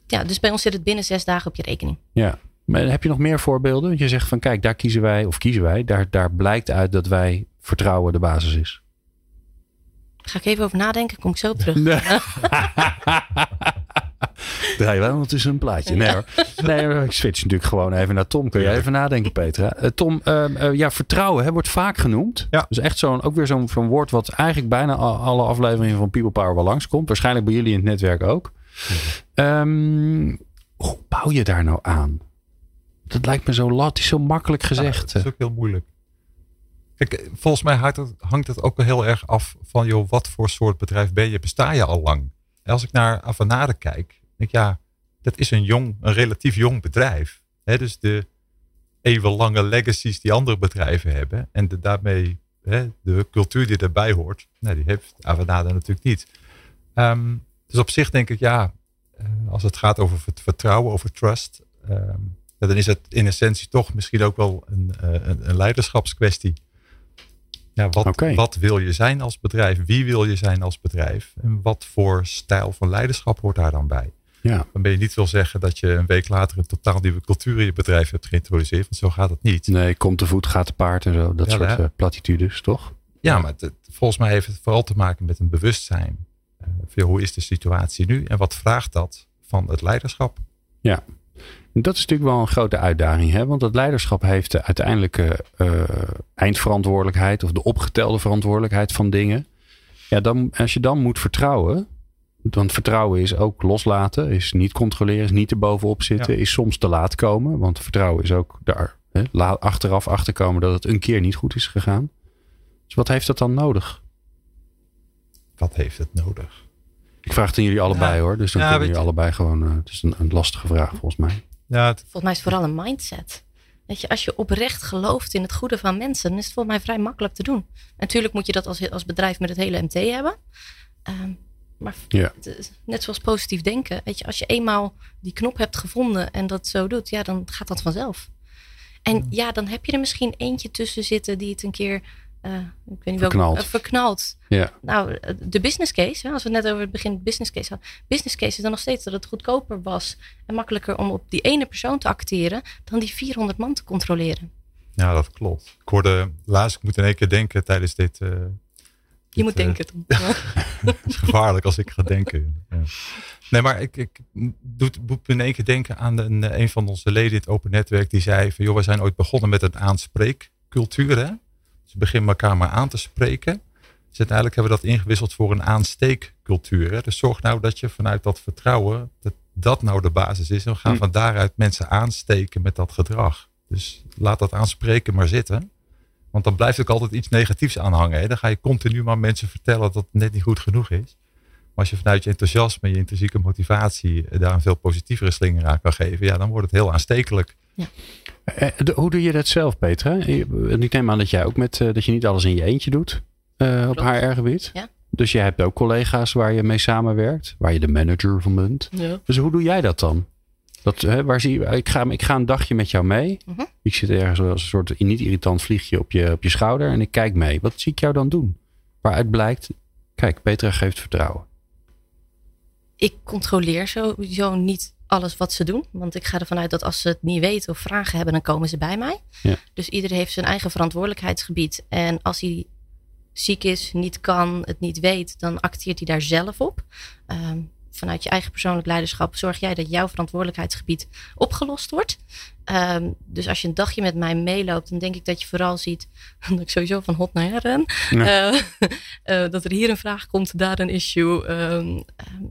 Ja, dus bij ons zit het binnen zes dagen op je rekening. Ja. Maar heb je nog meer voorbeelden? Want je zegt van kijk, daar kiezen wij, of kiezen wij, daar, daar blijkt uit dat wij vertrouwen de basis is. Ga ik even over nadenken, kom ik zo op terug. Nee. Draai wij ondertussen een plaatje. Nee hoor. Nee, ik switch natuurlijk gewoon even naar Tom. Kun je even nadenken, Petra? Uh, Tom, uh, uh, ja, vertrouwen hè, wordt vaak genoeg. Ja. Dus echt zo'n, ook weer zo'n, zo'n woord wat eigenlijk bijna alle afleveringen van People Power wel langskomt. Waarschijnlijk bij jullie in het netwerk ook. Um, hoe bouw je daar nou aan? Dat lijkt me zo lat, is zo makkelijk gezegd. Ja, dat is ook heel moeilijk. Kijk, volgens mij hangt het, hangt het ook heel erg af van, joh, wat voor soort bedrijf ben je? Besta je al lang? En als ik naar Avanade kijk, denk ik, ja, dat is een jong, een relatief jong bedrijf. He, dus de eeuwenlange legacies die andere bedrijven hebben en de, daarmee he, de cultuur die erbij hoort, nou, die heeft Avanade natuurlijk niet. Um, dus op zich denk ik, ja, als het gaat over vertrouwen, over trust, ehm, dan is het in essentie toch misschien ook wel een, een, een leiderschapskwestie. Ja, wat, wat wil je zijn als bedrijf? Wie wil je zijn als bedrijf? En wat voor stijl van leiderschap hoort daar dan bij? Ja. Dan ben je niet wil zeggen dat je een week later een totaal nieuwe cultuur in je bedrijf hebt geïntroduceerd. Want zo gaat het niet. Nee, komt te voet, gaat te paard en zo. Dat soort uh, platitudes, toch? Ja, maar het, volgens mij heeft het vooral te maken met een bewustzijn. Hoe is de situatie nu en wat vraagt dat van het leiderschap? Ja, dat is natuurlijk wel een grote uitdaging. Hè? Want het leiderschap heeft de uiteindelijke uh, eindverantwoordelijkheid of de opgetelde verantwoordelijkheid van dingen. Ja, dan, als je dan moet vertrouwen, want vertrouwen is ook loslaten, is niet controleren, is niet erbovenop zitten, is soms te laat komen. Want vertrouwen is ook daar hè, achteraf achterkomen dat het een keer niet goed is gegaan. Dus wat heeft dat dan nodig? Wat heeft het nodig? Ik vraag het aan jullie allebei hoor. Dus dan kunnen jullie allebei gewoon. Uh, het is een, een, lastige vraag volgens mij. Ja, het... Volgens mij is het vooral een mindset. Weet je, als je oprecht gelooft in het goede van mensen, dan is het volgens mij vrij makkelijk te doen. Natuurlijk moet je dat als, als bedrijf met het hele MT hebben. Um, maar ja. net zoals positief denken. Weet je, als je eenmaal die knop hebt gevonden en dat zo doet, ja, dan gaat dat vanzelf. En ja, dan heb je er misschien eentje tussen zitten die het een keer uh, ik weet niet verknald. Welke, uh, verknald. Ja. Nou, eh, de business case, hè, als we het net over het begin business case hadden. Business case is dan nog steeds dat het goedkoper was en makkelijker om op die ene persoon te acteren dan die 400 man te controleren. Ja, dat klopt. Ik hoorde laatst, ik moet in één keer denken tijdens dit, uh, je moet denken, Tom. het is gevaarlijk als ik ga denken. Ja. Nee, maar ik, ik doet, moet in één keer denken aan een, een van onze leden in het Open Netwerk. Die zei van, joh, we zijn ooit begonnen met een aanspreekcultuur. Hè? We beginnen elkaar maar aan te spreken. Dus uiteindelijk hebben we dat ingewisseld voor een aansteekcultuur. Hè? Dus zorg nou dat je vanuit dat vertrouwen, dat dat nou de basis is. En we gaan hm. van daaruit mensen aansteken met dat gedrag. Dus laat dat aanspreken maar zitten. Want dan blijft ook altijd iets negatiefs aan hangen. Hè? Dan ga je continu maar mensen vertellen dat het net niet goed genoeg is. Maar als je vanuit je enthousiasme, je intrinsieke motivatie daar een veel positievere slinger aan kan geven, ja, dan wordt het heel aanstekelijk. Ja. Eh, hoe doe je dat zelf, Petra? Ik neem aan dat jij ook met, eh, dat je niet alles in je eentje doet uh, op HR-gebied. Ja. Dus je hebt ook collega's waar je mee samenwerkt, waar je de manager van bent. Ja. Dus hoe doe jij dat dan? Dat, hè, waar zie je, ik, ga, ik ga een dagje met jou mee. Uh -huh. Ik zit ergens als een soort niet irritant vliegje op je, op je schouder en ik kijk mee. Wat zie ik jou dan doen? Waaruit blijkt, kijk, Petra geeft vertrouwen. Ik controleer sowieso niet alles wat ze doen. Want ik ga ervan uit dat als ze het niet weten of vragen hebben, dan komen ze bij mij. Ja. Dus iedereen heeft zijn eigen verantwoordelijkheidsgebied. En als hij ziek is, niet kan, het niet weet, dan acteert hij daar zelf op. Um, vanuit je eigen persoonlijk leiderschap zorg jij dat jouw verantwoordelijkheidsgebied opgelost wordt. Um, dus als je een dagje met mij meeloopt, dan denk ik dat je vooral ziet dat ik sowieso van hot naar her ren. Ja. Uh, uh, dat er hier een vraag komt, daar een issue. Um,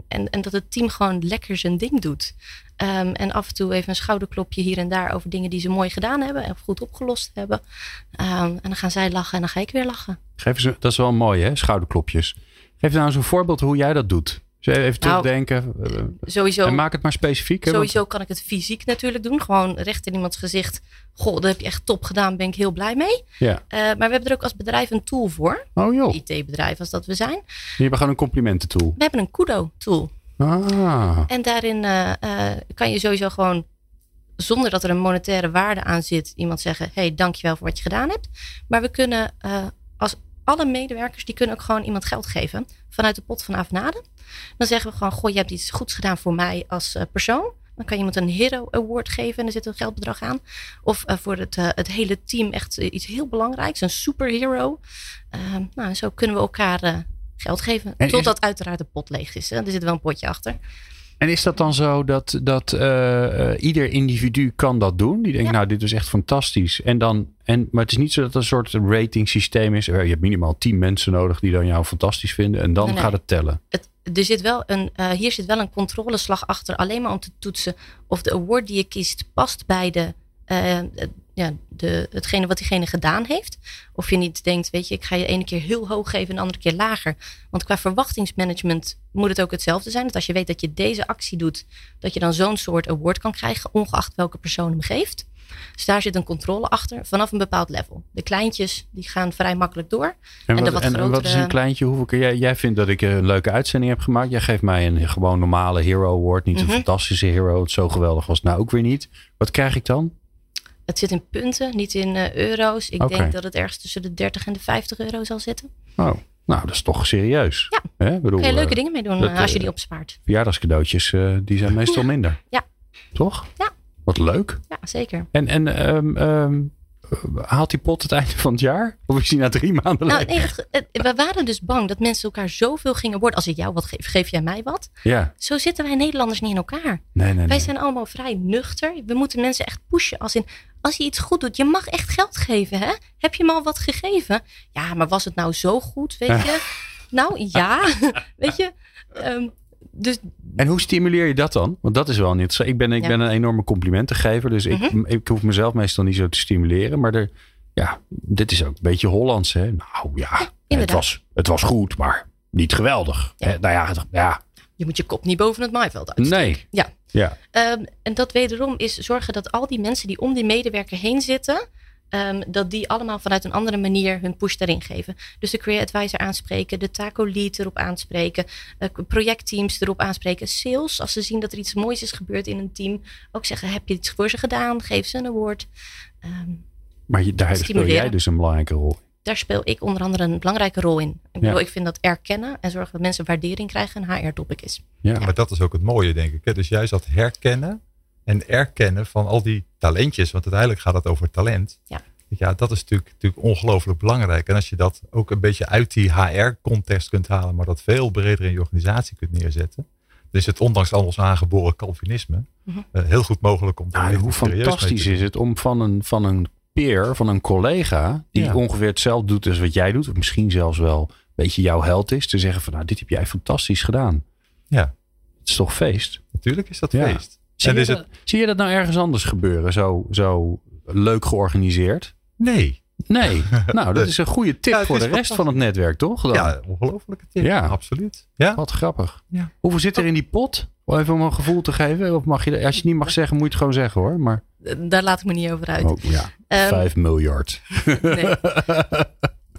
en, en dat het team gewoon lekker zijn ding doet. Um, en af en toe even een schouderklopje hier en daar over dingen die ze mooi gedaan hebben en goed opgelost hebben. en dan gaan zij lachen en dan ga ik weer lachen. Geef eens, dat is wel mooi hè, schouderklopjes. Geef nou eens een voorbeeld hoe jij dat doet. Even nou, terugdenken. Sowieso, en maak het maar specifiek. Hè, sowieso want... kan ik het fysiek natuurlijk doen. Gewoon recht in iemands gezicht. Goh, dat heb je echt top gedaan. Ben ik heel blij mee. Ja. Uh, maar we hebben er ook als bedrijf een tool voor. Oh joh. IT-bedrijf als dat we zijn. Je hebt gewoon een complimententool. We hebben een Kudo-tool. Ah. En daarin uh, uh, kan je sowieso gewoon zonder dat er een monetaire waarde aan zit, iemand zeggen: hey, dankjewel voor wat je gedaan hebt. Maar we kunnen als alle medewerkers, die kunnen ook gewoon iemand geld geven vanuit de pot van Avenade. Dan zeggen we gewoon, goh, je hebt iets goeds gedaan voor mij als uh, persoon. Dan kan je iemand een Hero Award geven en er zit een geldbedrag aan. Of uh, voor het, uh, het hele team echt iets heel belangrijks, een superhero. Ehm, nou, zo kunnen we elkaar geld geven. En totdat uiteraard de pot leeg is. Hè? Er zit wel een potje achter. En is dat dan zo dat, dat uh, ieder individu kan dat doen? Die denkt, nou, dit is echt fantastisch. En dan, en, maar het is niet zo dat het een soort rating systeem is. Je hebt minimaal tien mensen nodig die dan jou fantastisch vinden. En dan nee, nee. gaat het tellen. Het, er zit wel een, uh, hier zit wel een controleslag achter. Alleen maar om te toetsen of de award die je kiest past bij de, uh, ja, de, hetgene wat diegene gedaan heeft. Of je niet denkt, weet je, ik ga je ene keer heel hoog geven en de andere keer lager. Want qua verwachtingsmanagement moet het ook hetzelfde zijn. Dat als je weet dat je deze actie doet, dat je dan zo'n soort award kan krijgen, ongeacht welke persoon hem geeft. Dus daar zit een controle achter vanaf een bepaald level. De kleintjes die gaan vrij makkelijk door. En, wat, wat en, wat is een kleintje? Hoeveel keer jij, jij vindt dat ik een leuke uitzending heb gemaakt? Jij geeft mij een gewoon normale Hero Award. Niet een Mhm. fantastische Hero. Het zo geweldig was het nou ook weer niet. Wat krijg ik dan? Het zit in punten, niet in eh, euro's. Ik denk dat het ergens tussen de 30 en de 50 euro zal zitten. Oh, nou, dat is toch serieus. Ja. Hè? Bedoel, Kun je leuke eh, dingen mee doen dat, eh, als je die opspaart. verjaardagscadeautjes, eh, die zijn meestal minder. Ja. Toch? Ja. Wat leuk. Ja, zeker. En, en ehm, ehm, haalt die pot het einde van het jaar? Of is die na drie maanden Nou, leeg? nee, het- het- we waren dus bang dat mensen elkaar zoveel gingen worden. Als ik jou wat geef, geef jij mij wat. Ja, Zo zitten wij Nederlanders niet in elkaar. nee, nee. Wij nee. zijn allemaal vrij nuchter. We moeten mensen echt pushen. Als, in, als je iets goed doet, je mag echt geld geven. Hè? Heb je me al wat gegeven? Ja, maar was het nou zo goed? Weet je? nou ja, weet je. Ehm, dus En hoe stimuleer je dat dan? Want dat is wel niet. Ik ben, ik Ja. ben een enorme complimentengever. Dus ik, Mhm. ik hoef mezelf meestal niet zo te stimuleren. Maar er, ja, dit is ook een beetje Hollands. Hè? Nou ja, het, was, het was goed, maar niet geweldig. Ja. Hè, Nou ja, het- ja, je moet je kop niet boven het maaiveld uitsteken. nee. Ja. Ja. Ehm, en dat wederom is zorgen dat al die mensen die om die medewerker heen zitten, ehm, dat die allemaal vanuit een andere manier hun push daarin geven. Dus de Career Advisor aanspreken, de Taco Lead erop aanspreken, eh, projectteams erop aanspreken, sales als ze zien dat er iets moois is gebeurd in een team, ook zeggen heb je iets voor ze gedaan, geef ze een award. Ehm, Maar je, daar speel jij dus een belangrijke rol. daar speel ik onder andere een belangrijke rol in. Ik bedoel, Ja. ik vind dat erkennen en zorgen dat mensen waardering krijgen een HR-topic is. Ja. Maar dat is ook het mooie, denk ik. hè. Dus juist dat herkennen en erkennen van al die talentjes. Want uiteindelijk gaat het over talent. Ja. Ja, dat is natuurlijk, natuurlijk ongelooflijk belangrijk. En als je dat ook een beetje uit die HR-context kunt halen, maar dat veel breder in je organisatie kunt neerzetten. Dan is het ondanks al ons aangeboren Calvinisme Mhm. eh, heel goed mogelijk om daar Nou, hoe te fantastisch is het om van een, van een peer, van een collega, die Ja. ongeveer hetzelfde doet als wat jij doet, of misschien zelfs wel een beetje jouw held is, te zeggen van nou, dit heb jij fantastisch gedaan. Ja, Het is toch feest? natuurlijk is dat Ja. feest. Zie, je dat, het, zie je dat nou ergens anders gebeuren? Zo, zo leuk georganiseerd? nee. Nee. nou, dat is een goede tip Ja, voor de rest van het netwerk, toch? Dan? Ja, ongelofelijke tip. Ja. absoluut. Ja. Wat grappig. Ja. Hoeveel zit er in die pot? Even om een gevoel te geven. Of mag je, als je het niet mag zeggen, moet je het gewoon zeggen hoor. Maar, Daar laat ik me niet over uit. oh ja, Ehm, 5 miljard. Nee.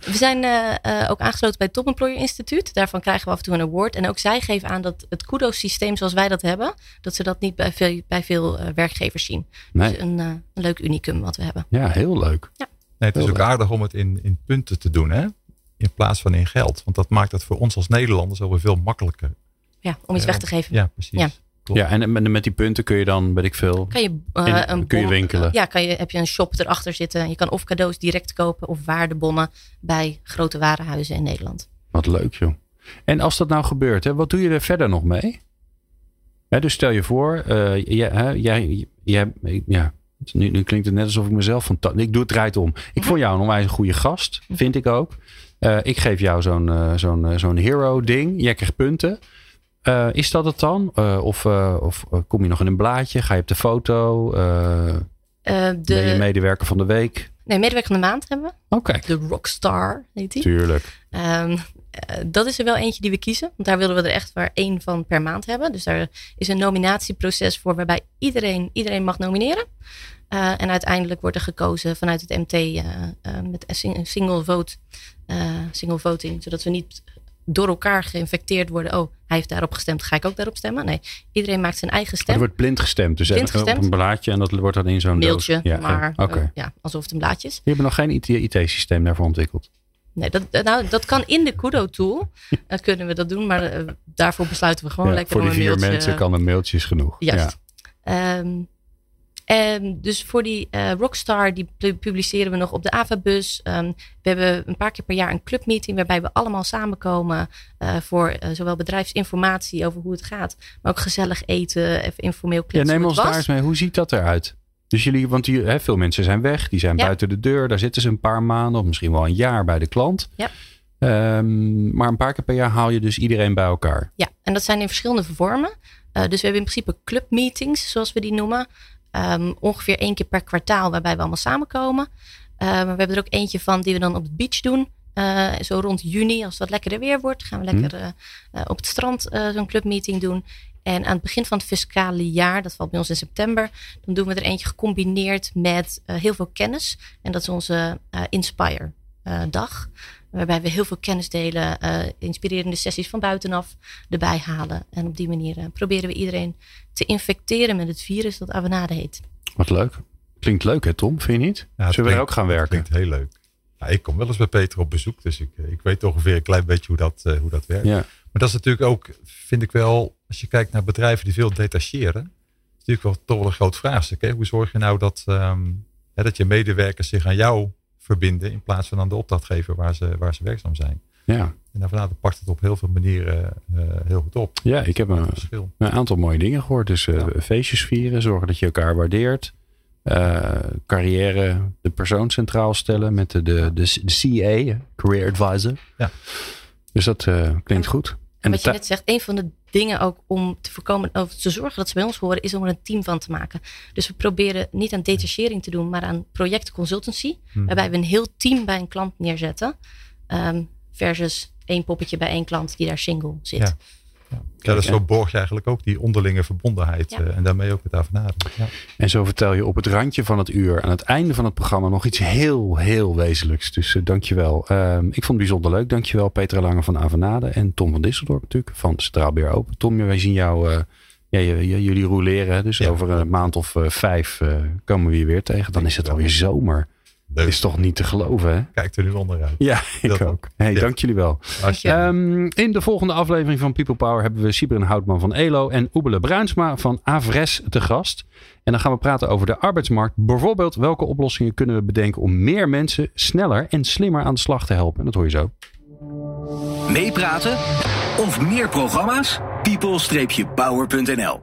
We zijn eh, eh, ook aangesloten bij het Top Employer Instituut. Daarvan krijgen we af en toe een award. En ook zij geven aan dat het kudos-systeem zoals wij dat hebben, dat ze dat niet bij veel, bij veel eh, werkgevers zien. Nee. Dus een, eh, een leuk unicum wat we hebben. Ja, heel leuk. Nee, het is Heel ook leuk. aardig om het in, in punten te doen, hè? In plaats van in geld. Want dat maakt het voor ons als Nederlanders alweer veel makkelijker. Ja, om iets Ja. weg te geven. Ja, precies. Ja. Klopt. Ja, en met, die punten kun je dan, weet ik veel. Kan je, eh, In- een kun je winkelen. Ja, kan je, heb je een shop erachter zitten. Je kan of cadeaus direct kopen of waardebonnen bij grote warenhuizen in Nederland. Wat leuk joh. En als dat nou gebeurt, hè, wat doe je er verder nog mee? Hè, dus stel je voor, eh, jij, jij, jij, ja, nu, nu klinkt het net alsof ik mezelf van. Ik doe het draait om. Ik vond jou een onwijs goede gast, vind ik ook. Eh, ik geef jou zo'n zo'n zo'n hero ding. Jij krijgt punten. Eh, is dat het dan? Eh, of eh, of kom je nog in een blaadje? Ga je op de foto? Eh, Ben je de medewerker van de week? nee, medewerker van de maand hebben we. Kijk. De Rockstar heet die. Tuurlijk. Ehm, eh, dat is er wel eentje die we kiezen. Want daar willen we er echt maar één van per maand hebben. Dus daar is een nominatieproces voor waarbij iedereen, iedereen mag nomineren. En uiteindelijk wordt er gekozen vanuit het MT met een sing- een single vote, single voting. Zodat we niet door elkaar geïnfecteerd worden. Oh, hij heeft daarop gestemd, ga ik ook daarop stemmen? Nee, iedereen maakt zijn eigen Er stem. wordt blind gestemd. Dus Blind even op gestemd. een blaadje en dat wordt dan in zo'n Mailtje, doos. Ja, maar ja. Oké. eh, ja, alsof het een blaadje is. Je hebt nog geen IT-systeem daarvoor ontwikkeld. Nee, dat, nou, dat kan in de Kudo-tool. Eh, kunnen we dat doen, maar eh, daarvoor besluiten we gewoon Ja, lekker voor die vier mailtje- mensen kan een mailtje is genoeg. Juist. Ehm, en dus voor die eh, Rockstar, die pu- publiceren we nog op de AVA-bus. Ehm, we hebben een paar keer per jaar een clubmeeting waarbij we allemaal samenkomen eh, voor eh, zowel bedrijfsinformatie over hoe het gaat, maar ook gezellig eten, even informeel Ja, kletsen neem hoe ons daar eens mee. Hoe ziet dat eruit? Dus jullie, want die, hè, veel mensen zijn weg, die zijn Ja. buiten de deur. Daar zitten ze een paar maanden of misschien wel een jaar bij de klant. Ja. Ehm, maar een paar keer per jaar haal je dus iedereen bij elkaar. Ja, en dat zijn in verschillende vormen. Dus we hebben in principe clubmeetings, zoals we die noemen. Ehm, ongeveer één keer per kwartaal, waarbij we allemaal samenkomen. Eh, maar we hebben er ook eentje van die we dan op de beach doen. Eh, zo rond juni, als het wat lekkerder weer wordt, gaan we lekker eh, eh, op het strand zo'n clubmeeting doen. En aan het begin van het fiscale jaar, dat valt bij ons in september, dan doen we er eentje gecombineerd met heel veel kennis. En dat is onze Inspire dag. Waarbij we heel veel kennis delen, inspirerende sessies van buitenaf erbij halen. En op die manier proberen we iedereen te infecteren met het virus dat Avanade heet. Wat leuk. Klinkt leuk hè Tom, vind je niet? Ja, Zullen we ook gaan werken? Klinkt heel leuk. Ja, ik kom wel eens bij Peter op bezoek, dus ik, ik weet ongeveer een klein beetje hoe dat, uh, hoe dat werkt. Ja. Maar dat is natuurlijk ook, vind ik wel, als je kijkt naar bedrijven die veel detacheren, is natuurlijk wel toch wel een groot vraagstuk. Hè? Hoe zorg je nou dat, um, hè, dat je medewerkers zich aan jou verbinden in plaats van aan de opdrachtgever waar ze, waar ze werkzaam zijn? Ja. En daarvan pakt het op heel veel manieren uh, heel goed op. Ja, ik heb een, een, aantal mooie dingen gehoord. Dus uh, feestjes vieren, zorgen dat je elkaar waardeert. Uh, carrière, de persoon centraal stellen met de, de, de, CA, Career Advisor. Ja. Dus dat klinkt goed. En wat je net zegt, een van de dingen ook om te voorkomen, of te zorgen dat ze bij ons horen, is om er een team van te maken. Dus we proberen niet aan detachering te doen, maar aan projectconsultancy. Hmm. Waarbij we een heel team bij een klant neerzetten. Um, versus één poppetje bij één klant die daar single zit. Ja. Ja, dus zo borg je eigenlijk ook die onderlinge verbondenheid eh, en daarmee ook met Avanade. Ja. En zo vertel je op het randje van het uur, aan het einde van het programma, nog iets heel, heel wezenlijks. Dus uh, dankjewel. Uh, ik vond het bijzonder leuk. Dankjewel Petra Lange van Avanade en Tom van Disseldorp natuurlijk van Centraal Beer Open. Tom, wij zien jou, uh, ja, jullie roleren. Dus over een maand of vijf komen we je weer tegen. Dan is het alweer zomer. Dat is toch niet te geloven, hè? Kijk er nu onderuit. Ja, ik ook. Hey, Dank jullie wel. Um, in de volgende aflevering van People Power hebben we Sibren Houtman van ELO en Oebele Bruinsma van Avres te gast. En dan gaan we praten over de arbeidsmarkt. Bijvoorbeeld, welke oplossingen kunnen we bedenken om meer mensen sneller en slimmer aan de slag te helpen? En dat hoor je zo. Meepraten of meer programma's? people-power.nl